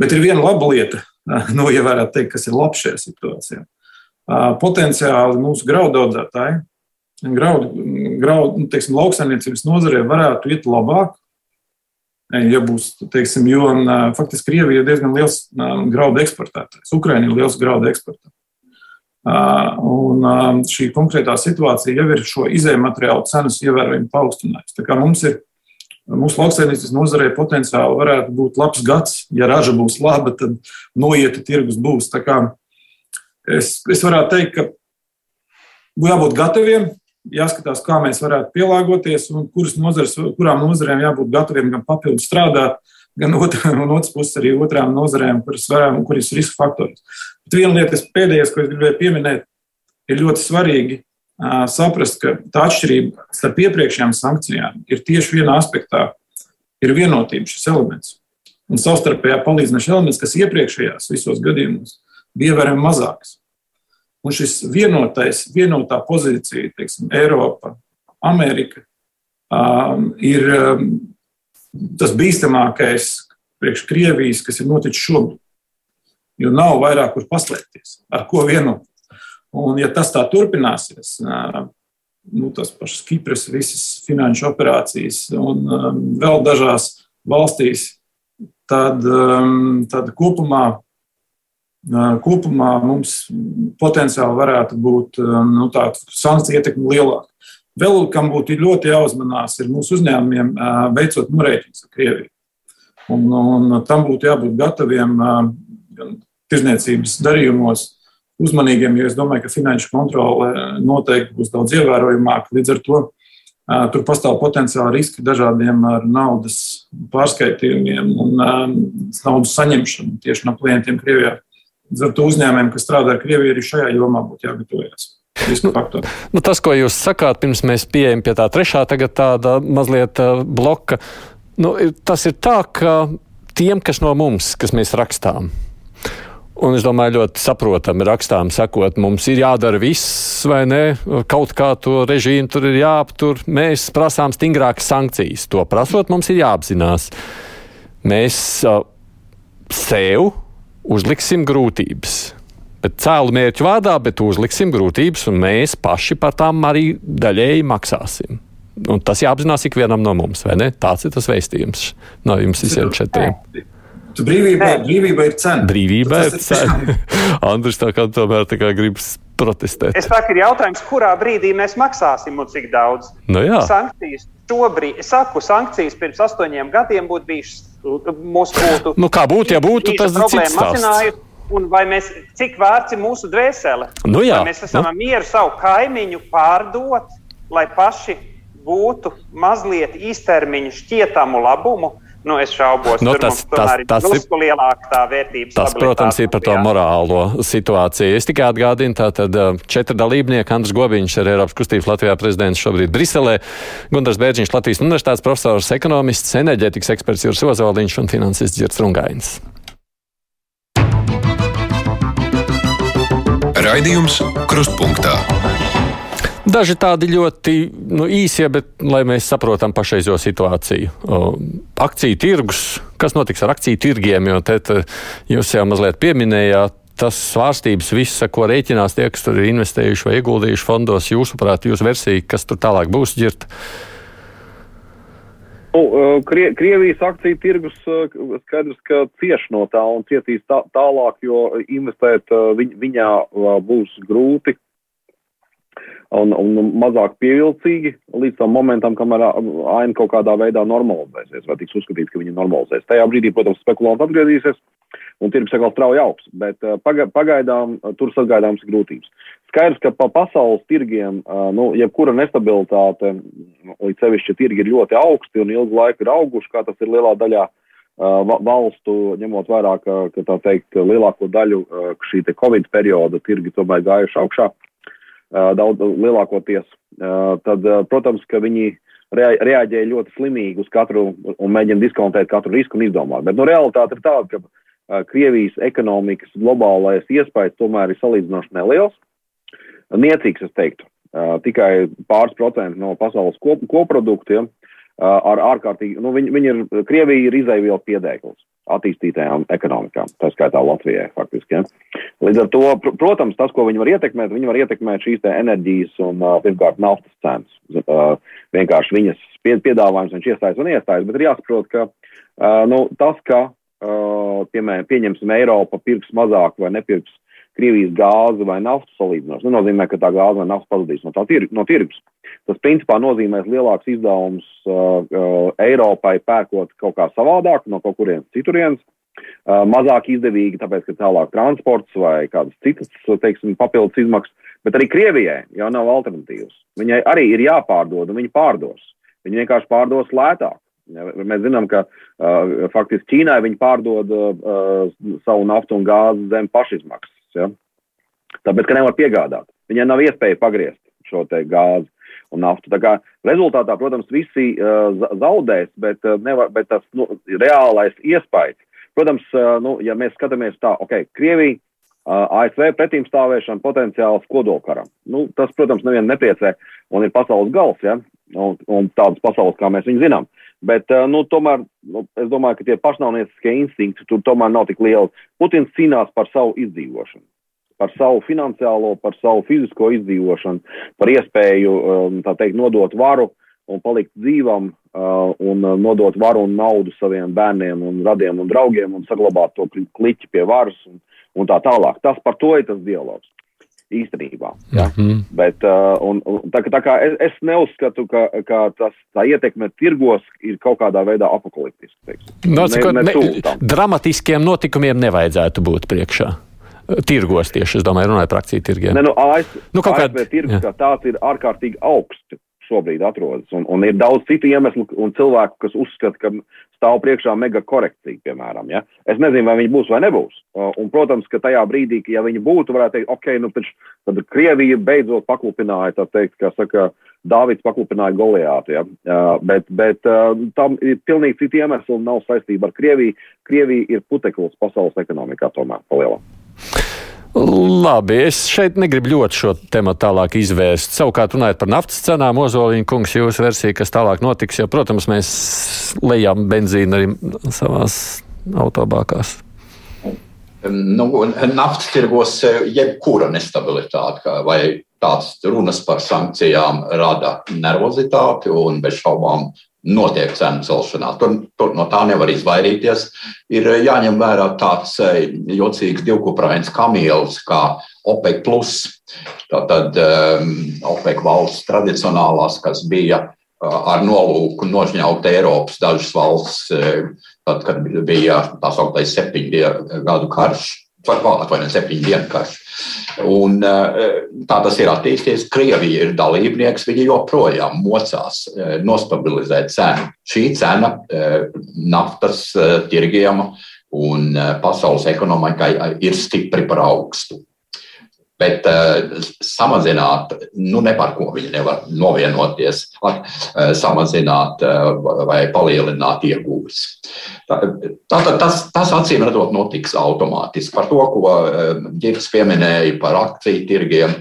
Bet ir viena laba lieta, nu, ja varētu teikt, kas ir labs šajā situācijā. Potenciāli mūsu graudu audzētāji, graudu, graudu nu, teiksim, lauksaimniecības nozarē varētu iet labāk, ja būs, teiksim, jo faktiski Krievija ir diezgan liels graudu eksportētājs. Ukraina ir liels graudu eksportētājs. Un šī konkrētā situācija jau ir šo izējuma materiālu cenas ievērojami paaugstinājusi. Tā kā mums ir mūsu lauksaimniecības nozarē potenciāli varētu būt labs gads. Ja raža būs laba, tad noieta tirgus būs. Es, es varētu teikt, ka jābūt gataviem, jāskatās, kā mēs varētu pielāgoties un kuras nozares, kurām nozarēm jābūt gataviem gan papildus strādāt, gan otrā, no otras puses arī otrām nozarēm, kuras, varam, kuras ir riska faktors. Bet viena lieta, kas pēdējais, ko es gribēju pieminēt, ir ļoti svarīgi saprast, ka tā atšķirība starp iepriekšējām sankcijām ir tieši vienā aspektā - ir vienotība šis elements. Un savstarpējā palīdzinošs elements, kas iepriekšējās visos gadījumos bija ievērojami mazāks. Un šis vienotais, vienotā pozīcija, teiksim, Eiropa, Amerika, um, ir um, tas bīstamākais priekš Krievijas, kas ir noticis šobrīd jo nav vairāk kur paslēpties, ar ko vienot. Un, ja tas tā turpināsies, nu, tas pašas Kipras, visas finanšu operācijas un vēl dažās valstīs, tad, tad kopumā, kopumā mums potenciāli varētu būt nu, sankcija ietekme lielāka. Vēl kam būtu ļoti jāuzmanās, ir mūsu uzņēmumiem veicot norēķinus ar Krieviju. Un, un tam būtu jābūt gataviem gan tirzniecības darījumos uzmanīgiem, jo es domāju, ka finanšu kontrole noteikti būs daudz ievērojamāka. Līdz ar to tur pastāv potenciāli riski dažādiem ar naudas pārskaitījumiem un naudas saņemšanu tieši no klientiem Krievijā. Līdz ar to uzņēmējiem, kas strādā ar Krieviju, arī šajā jomā būtu jāgatavojas. Nu, nu, tas, ko jūs sakāt, pirms mēs pieejam pie tā trešā, tagad tāda mazliet bloka, nu, tas ir tā, ka tiem, kas no mums, kas mēs rakstām, Un es domāju, ļoti saprotami rakstām sakot, mums ir jādara viss, vai ne? Kaut kā to režīmu tur ir jāaptur. Mēs prasām stingrākas sankcijas. To prasot, mums ir jāapzinās. Mēs uh, sev uzliksim grūtības. Bet cēlu mērķu vārdā, bet uzliksim grūtības, un mēs paši par tām arī daļēji maksāsim. Un tas jāapzinās ikvienam no mums, vai ne? Tāds ir tas veistījums no jums visiem četriem. Brīvība, brīvība ir cena. Brīvība ir cena. Andris tā kā tomēr tā kā gribas protestēt. Es saku, ir jautājums, kurā brīdī mēs maksāsim un cik daudz. Nu jā. Sankcijas šobrīd, es saku, sankcijas pirms astoņiem gadiem būtu bijušas, mūsu būtu. Nu kā būtu, ja būtu, tas ir cits stāsts. Un vai mēs, cik vērts ir mūsu dvēsele? Nu jā. Vai mēs esam nu. mieru savu kaimiņu pārdot, lai paši gūtu mazliet īstermiņa šķietamu labumu? Nu, es šaubos, nu, tas, tas, tas ir lielāka tā vērtība. Tas, protams, ir par to morālo situāciju. Es tikai atgādinu, tātad četri dalībnieki, Andris Gobiņš ir Eiropas kustības Latvijā prezidents šobrīd Briselē, Gundars Bērģiņš, Latvijas universitātes profesors, ekonomists, enerģētikas eksperts Jūras Ozoliņš un finansists Girts Rungainis. Raidījums Krustpunktā. Daži tādi ļoti nu, īsie, bet lai mēs saprotam pašreizo situāciju. Akciju tirgus, kas notiks ar akciju tirgiem, jo te, te jūs jau mazliet pieminējāt. Tas svārstības, visa, ko rēķinās tie, kas tur ir investējuši vai ieguldījuši fondos, jūsuprāt, jūsu versija, kas tur tālāk būs ģirt? Nu, Krie, Krievijas akciju tirgus skaidrs, ka cieš no tā un cietīs tā, tālāk, jo investēt viņ, viņā būs grūti un, un mazāk pievilcīgi līdz tam momentam, kamēr aina kaut kādā veidā normalizēsies, vai tiks uzskatīts, ka viņa normalizēs. Tajā brīdī, protams, spekulanti atgriezīsies un tirgus atkal strauji augs, bet pagaidām tur sagaidāmas grūtības. Skaidrs, ka pa pasaules tirgiem, nu, jebkura nestabilitāte, līdz sevišķi tirgi ir ļoti augsti un ilgu laiku ir auguši, kā tas ir lielā daļā valstu, ņemot vērā, ka, ka tā teikt, lielāko daļu šī te Covid perioda tirgi tomēr gājuši augšā, daudz lielākoties. Tad, protams, ka viņi reaģēja ļoti slimīgi uz katru un mēģina diskontēt katru risku un izdomāt. Bet nu, realitāte ir tāda, ka Krievijas ekonomikas globālais iespējas tomēr ir salīdzinoši neliels. Niecīgs, es teiktu, tikai pāris procenti no pasaules kop koproduktiem ar ārkārtīgi, nu, viņi, viņi ir, Krievija ir izaivielu piedēklis attīstītajām ekonomikām, tā skaitā Latvijai faktiski. Ja. Līdz ar to, pr protams, tas, ko viņi var ietekmēt, viņi var ietekmēt šīs enerģijas un, pirmkārt, naftas cenas. Vienkārši viņas piedāvājums viņš iestājas un iestājas, bet ir jāsaprot, ka nu, tas, ka piemēram, pieņemsim, Eiropa pirks mazāk vai nepirks Krievijas gāzi vai naftu salīdzinoši, nenozīmē, ka tā gāze vai nafta pazudīs no, tir no tirgus. Tas principā nozīmēs lielāks izdevums uh, uh, Eiropai pērkot kaut kā savādāk no kaut kurienes citurienes. Uh, mazāk izdevīgi, tāpēc, ka tālāk transports vai kādas citas, teiksim, papildus izmaksas, bet arī Krievijai jau nav alternatīvas. Viņai arī ir jāpārdod, un viņi pārdos. Viņi vienkārši pārdos lētāk. Mēs zinām, ka uh, faktiski Ķīnai viņi pārdod uh, savu naftu un gāzi zem pašizmaksas. Ja? Tāpēc, ka nevar piegādāt. Viņai nav iespēja pagriezt šo gāzi un naftu. Tā kā rezultātā, protams, visi uh, zaudēs, bet, uh, nevar, bet tas nu, reālais iespējas. Protams, uh, nu, ja mēs skatāmies tā, ok, Krievija, uh, ASV pretīm stāvēšana potenciāls kodolkaram. Nu, tas, protams, nevienu nepriecē un ir pasaules gals, ja? un, un tādas pasaules, kā mēs viņu zinām. Bet, uh, nu, tomēr, nu, es domāju, ka tie pašnāvnieciskie instinkti tur tomēr nav tik lieli. Putins cīnās par savu izdzīvošanu, par savu finansiālo, par savu fizisko izdzīvošanu, par iespēju, um, teikt, nodot varu un palikt dzīvam, uh, un uh, nodot varu un naudu saviem bērniem un radiem un draugiem un saglabāt to kliķi pie varas un, un tā tālāk. Tas par to ir tas dialogs īstenībā. Ja? Mm -hmm. Bet, uh, un, un, tā, tā kā es, es neuzskatu, ka, ka tas, tā ietekme tirgos ir kaut kādā veidā apakaliptiska. No, ne, ne, ne, dramatiskiem notikumiem nevajadzētu būt priekšā. Tirgos tieši, es domāju, runāju par akciju tirgiem. Ne, nu, ASV, nu, ASV kād... tirgus kā tāds ir ārkārtīgi augsts šobrīd atrodas. Un, un ir daudz citu iemeslu un cilvēku, kas uzskata, ka stāv priekšā mega korekcija, piemēram. Ja? Es nezinu, vai viņi būs vai nebūs. Un, protams, ka tajā brīdī, ja viņi būtu, varētu teikt, ok, nu taču tad Krievija beidzot paklupināja, tā teikt, kā saka, Dāvids paklupināja Goliātu. Ja? Bet bet tam ir pilnīgi citi iemesli un nav saistība ar Krieviju. Krievija ir puteklis pasaules ekonomikā tomēr palielināt. Labi, es šeit negribu ļoti šo tēmu tālāk izvērst. Savukārt, runājot par naftas cenām, Ozoliņa kungs, jūsu versija, kas tālāk notiks, jo, protams, mēs lejam benzīnu arī savās autobākās. Nu, naftas tirgos jebkura nestabilitāte vai tāds runas par sankcijām rada nervozitāti un bez šaubām notiek cenu celšanās. Tur, tur no tā nevar izvairīties. Ir eh, jāņem vērā tāds eh, jocīgs divkuprāņas kamielis kā OPEC. Tātad um, OPEC valsts tradicionālās, kas bija ar nolūku nožņaut Eiropas dažas valsts, tad, kad bija tā sauktais septiņu gadu karš atvainojiet, septiņu dienu karš. Un, eh, tā tas ir attīstījies. Krievija ir dalībnieks, viņi joprojām mocās eh, nostabilizēt cenu. Šī cena eh, naftas tirgiem un pasaules ekonomikai ir stipri par augstu. Bet uh, samazināt, nu, ne par ko viņi nevar novienoties, uh, samazināt uh, vai palielināt iegūmus. Tātad tas, tas acīm redzot notiks automātiski. Par to, ko Gigs pieminēja par akciju tirgiem.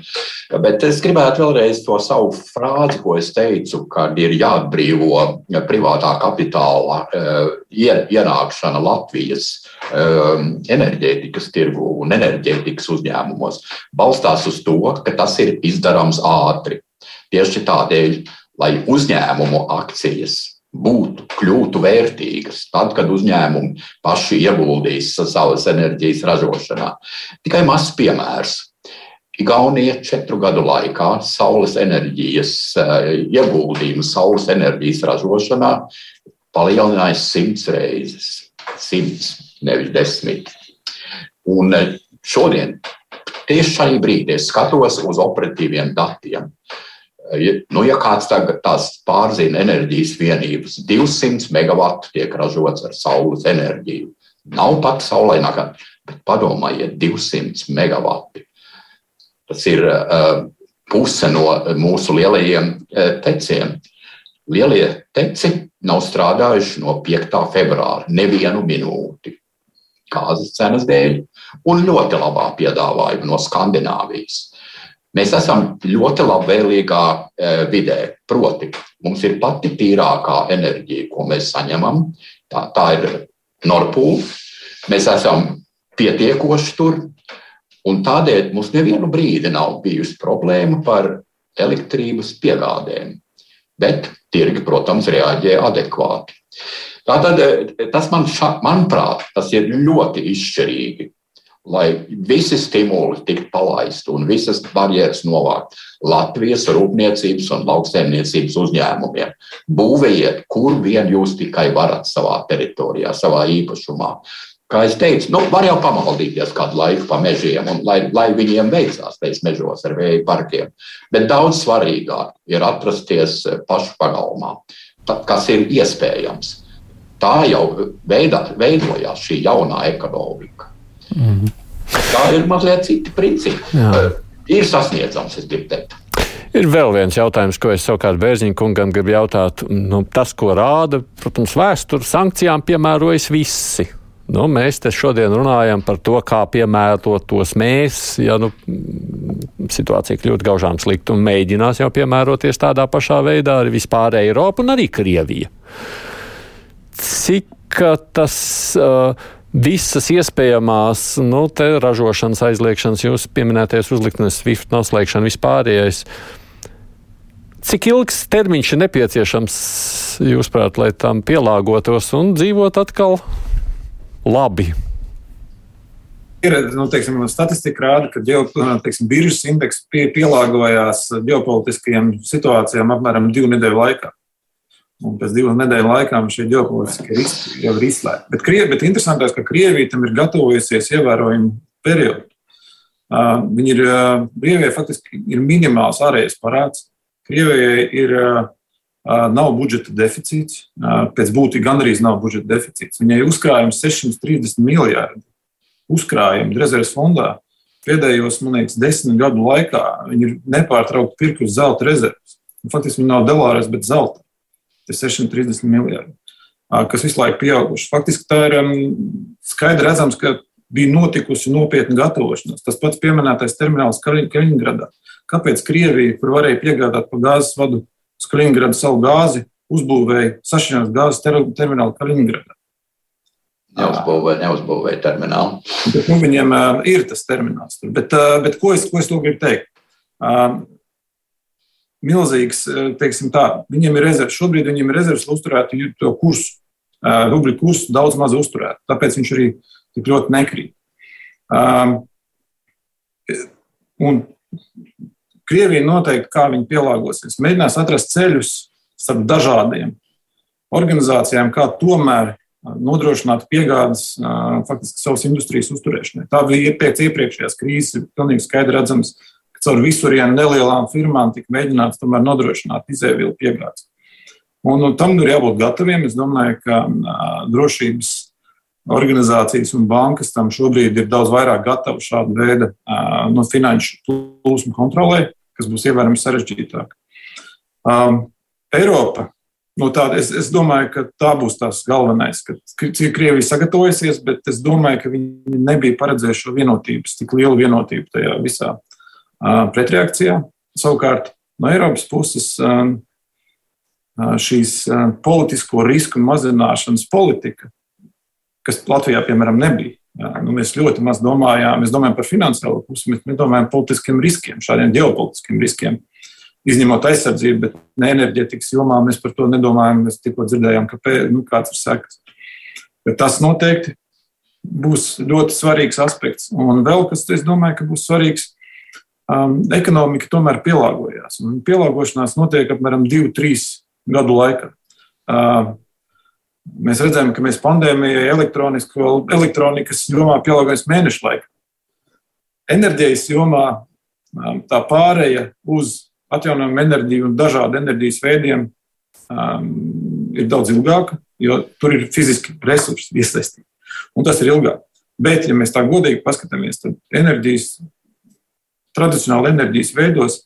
Bet es gribētu vēlreiz to savu frāzi, ko es teicu, kad ir jāatbrīvo privātā kapitāla ienākšana Latvijas enerģētikas tirgu un enerģētikas uzņēmumos balstās uz to, ka tas ir izdarāms ātri. Tieši tādēļ, lai uzņēmumu akcijas būtu, kļūtu vērtīgas, tad, kad uzņēmumi paši ieguldīs savas enerģijas ražošanā. Tikai mazs piemērs. Igaunija četru gadu laikā saules enerģijas eh, ieguldījumu saules enerģijas ražošanā palielināja simts reizes. Simts, nevis desmit. Un eh, šodien tieši šajā brīdī es skatos uz operatīviem datiem. Nu, ja kāds tagad pārzina enerģijas vienības, 200 megawatu tiek ražots ar saules enerģiju. Nav pat saulainākā, bet padomājiet, 200 megawati. Tas ir uh, puse no mūsu lielajiem uh, teciem. Lielie teci nav strādājuši no 5. februāra nevienu minūti gāzes cenas dēļ un ļoti labā piedāvājuma no Skandināvijas. Mēs esam ļoti labvēlīgā e, vidē. Proti, mums ir pati tīrākā enerģija, ko mēs saņemam. Tā, tā ir Norpūle. Mēs esam pietiekoši tur, un tādēļ mums nevienu brīdi nav bijusi problēma par elektrības piegādēm. Bet tirgi, protams, reaģē adekvāti. Tātad tas man, ša, manuprāt, tas ir ļoti izšķirīgi lai visi stimuli tiktu palaisti un visas barjeras novākt Latvijas rūpniecības un lauksaimniecības uzņēmumiem. Būvējiet, kur vien jūs tikai varat savā teritorijā, savā īpašumā. Kā jau teicu, nu, var jau pamaldīties kādu laiku pa mežiem, un lai, lai viņiem veicās pēc mežos ar vēja parkiem. Bet daudz svarīgāk ir atrasties pašu pagalmā, kas ir iespējams. Tā jau veidā, veidojās šī jaunā ekonomika. Mm. Tā ir mazliet citi principi. Jā. Ir sasniedzams, es gribu teikt. Ir vēl viens jautājums, ko es savukārt Bērziņa kungam gribu jautāt. Nu, tas, ko rāda, protams, vēsture sankcijām piemērojas visi. Nu, mēs te šodien runājam par to, kā piemērot tos mēs, ja nu, situācija kļūtu gaužām slikta un mēģinās jau piemēroties tādā pašā veidā arī vispārēja Eiropa un arī Krievija. Cik tas. Uh, visas iespējamās nu, ražošanas aizliegšanas, jūsu pieminētais uzliknes, SWIFT noslēgšana, vispārējais. Cik ilgs termiņš ir nepieciešams, jūsuprāt, lai tam pielāgotos un dzīvot atkal labi? Ir nu, teiksim, statistika rāda, ka teiksim, biržas indeks pie, pielāgojās ģeopolitiskajām situācijām apmēram divu nedēļu laikā. Un pēc divu nedēļu laikā šie ģeopolitiskie riski jau ir izslēgti. Bet, Krievi, bet interesantākais, ka Krievija tam ir gatavojusies ievērojumu periodu. Uh, viņi ir, uh, Krievijai faktiski ir minimāls ārējais parāds. Krievijai ir, uh, nav budžeta deficīts, pēc būtības gandrīz nav budžeta deficīts. Viņai uzkrājums 630 miljardi uzkrājumi rezerves fondā. Pēdējos, man liekas, desmit gadu laikā viņi ir nepārtraukti pirkuši zelta rezerves. Faktiski viņi nav dolāros, bet zelta. 630 miljardi, kas visu laiku pieauguši. Faktiski tā ir skaidri redzams, ka bija notikusi nopietna gatavošanās. Tas pats pieminētais termināls Kaliningradā. Kāpēc Krievija, kur varēja piegādāt pa gāzes vadu uz Kaliningradu savu gāzi, uzbūvēja sašķelšanās gāzes terminālu Kaliningradā? Neuzbūvēja, neuzbūvēja terminālu. Bet, nu, viņiem uh, ir tas termināls. Tur. Bet, uh, bet ko, es, ko es to gribu teikt? Uh, milzīgs, eh, teiksim tā, viņiem ir rezerves. Šobrīd viņiem ir rezerves, lai uzturētu to kursu, eh, rubļu kursu daudz maz uzturētu. Tāpēc viņš arī tik ļoti nekrīt. Um, un Krievija noteikti, kā viņi pielāgosies, mēģinās atrast ceļus starp dažādiem organizācijām, kā tomēr nodrošināt piegādes faktiski savas industrijas uzturēšanai. Tā bija pēc iepriekšējās krīzes, pilnīgi skaidri redzams, caur visurienu nelielām firmām tika mēģināts tomēr nodrošināt izēvielu piegādes. Un, un tam ir jābūt gataviem. Es domāju, ka drošības organizācijas un bankas tam šobrīd ir daudz vairāk gatavi šādu veidu uh, no finanšu plūsmu kontrolē, kas būs ievērojami sarežģītāk. Um, Eiropa. Nu, tā, es, es domāju, ka tā būs tas galvenais, ka Krievija sagatavojasies, bet es domāju, ka viņi nebija paredzējuši šo vienotību, tik lielu vienotību tajā visā pretreakcijā. Savukārt no Eiropas puses šīs politisko risku mazināšanas politika, kas Latvijā, piemēram, nebija. Nu, mēs ļoti maz domājām, mēs domājam par finansiālo pusi, mēs nedomājam par politiskiem riskiem, šādiem ģeopolitiskiem riskiem, izņemot aizsardzību, bet ne enerģētikas jomā mēs par to nedomājam. Mēs tikko dzirdējām, ka, nu, kāds ir sekas. Tas noteikti būs ļoti svarīgs aspekts. Un vēl kas, es domāju, ka būs svarīgs, um, ekonomika tomēr pielāgojās. Un pielāgošanās notiek apmēram 2-3 gadu laikā. Uh, mēs redzējām, ka mēs pandēmijai elektronikas jomā pielāgojamies mēnešu laikā. enerģijas jomā tā pāreja uz atjaunojumu enerģiju un dažādu enerģijas veidiem um, ir daudz ilgāka, jo tur ir fiziski resursi iesaistīti. Un tas ir ilgāk. Bet, ja mēs tā godīgi paskatāmies, tad enerģijas, tradicionāli enerģijas veidos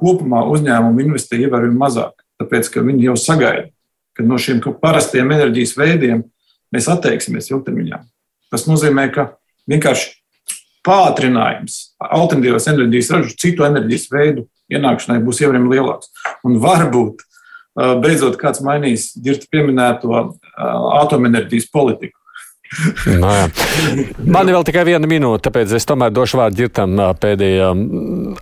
kopumā uzņēmumi investē ievērojami mazāk, tāpēc ka viņi jau sagaida, ka no šiem parastiem enerģijas veidiem mēs atteiksimies ilgtermiņā. Tas nozīmē, ka vienkārši pātrinājums alternatīvās enerģijas ražu, citu enerģijas veidu ienākšanai būs ievērojami lielāks. Un varbūt beidzot kāds mainīs ģirta pieminēto atomenerģijas politiku. No, jā. Man ir vēl tikai viena minūte, tāpēc es tomēr došu vārdu ģirtam pēdējām.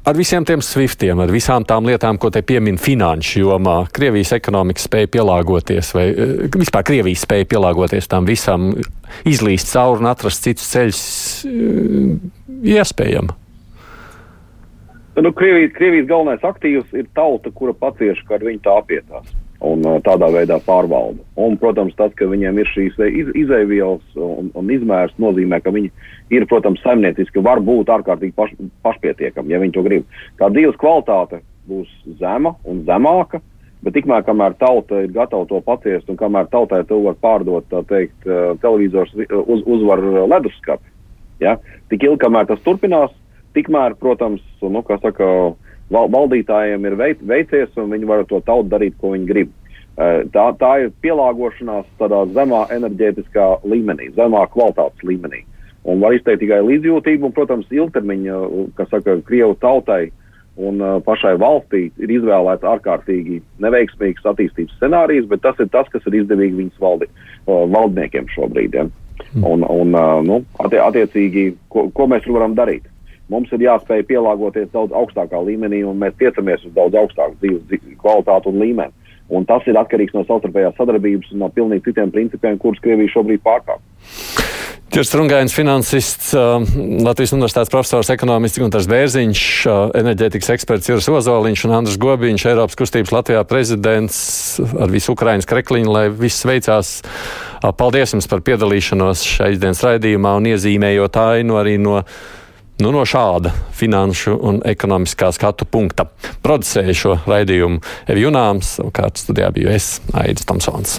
Ar visiem tiem swiftiem, ar visām tām lietām, ko te piemin finanšu jomā, Krievijas ekonomika spēja pielāgoties, vai vispār Krievijas spēja pielāgoties tam visam, izlīst cauri un atrast citus ceļus, iespējami. Nu, Krievijas, Krievijas galvenais aktīvs ir tauta, kura pacieš, ka ar viņu tā apietās un tādā veidā pārvalda. Un, protams, tas, ka viņiem ir šīs iz, izēvielas un, un izmērs, nozīmē, ka viņi ir, protams, saimnieciski var būt ārkārtīgi paš, pašpietiekami, ja viņi to grib. Tā dzīves kvalitāte būs zema un zemāka, bet tikmēr, kamēr tauta ir gatava to paciest un kamēr tautai to var pārdot, tā teikt, televizors uz, uzvar leduskapi, ja? tik ilgi, kamēr tas turpinās, Tikmēr, protams, nu, saka, val, valdītājiem ir veic, veicies, un viņi var to tautu darīt, ko viņi grib. Tā, tā ir pielāgošanās tādā zemā enerģētiskā līmenī, zemā kvalitātes līmenī. Un var izteikt tikai līdzjūtību, un, protams, ilgtermiņa, kas saka, Krievu tautai un uh, pašai valstī ir izvēlēts ārkārtīgi neveiksmīgs attīstības scenārijs, bet tas ir tas, kas ir izdevīgi viņas valdi, valdniekiem šobrīd. Ja? Mm. Un, un nu, attie, attiecīgi, ko, ko mēs varam darīt? Mums ir jāspēj pielāgoties daudz augstākā līmenī, un mēs tiecamies uz daudz augstāku dzīves kvalitāti un līmeni. Un tas ir atkarīgs no savstarpējās sadarbības un no pilnīgi citiem principiem, kurus Krievija šobrīd pārkāpj. Kirsts Rungains, finansists, Latvijas Universitātes profesors, ekonomists Gunārs Bērziņš, enerģētikas eksperts Juris Ozoliņš un Andris Gobiņš, Eiropas kustības Latvijā prezidents ar visu Ukrainas krekliņu, lai viss veicās. Paldies jums par piedalīšanos šajā dienas raidījumā un iezīmējot ainu arī no Nu, no šāda finanšu un ekonomiskā skatu punkta producēju šo raidījumu Evi Junāms, savukārt studijā biju es, Aidis Tomsons.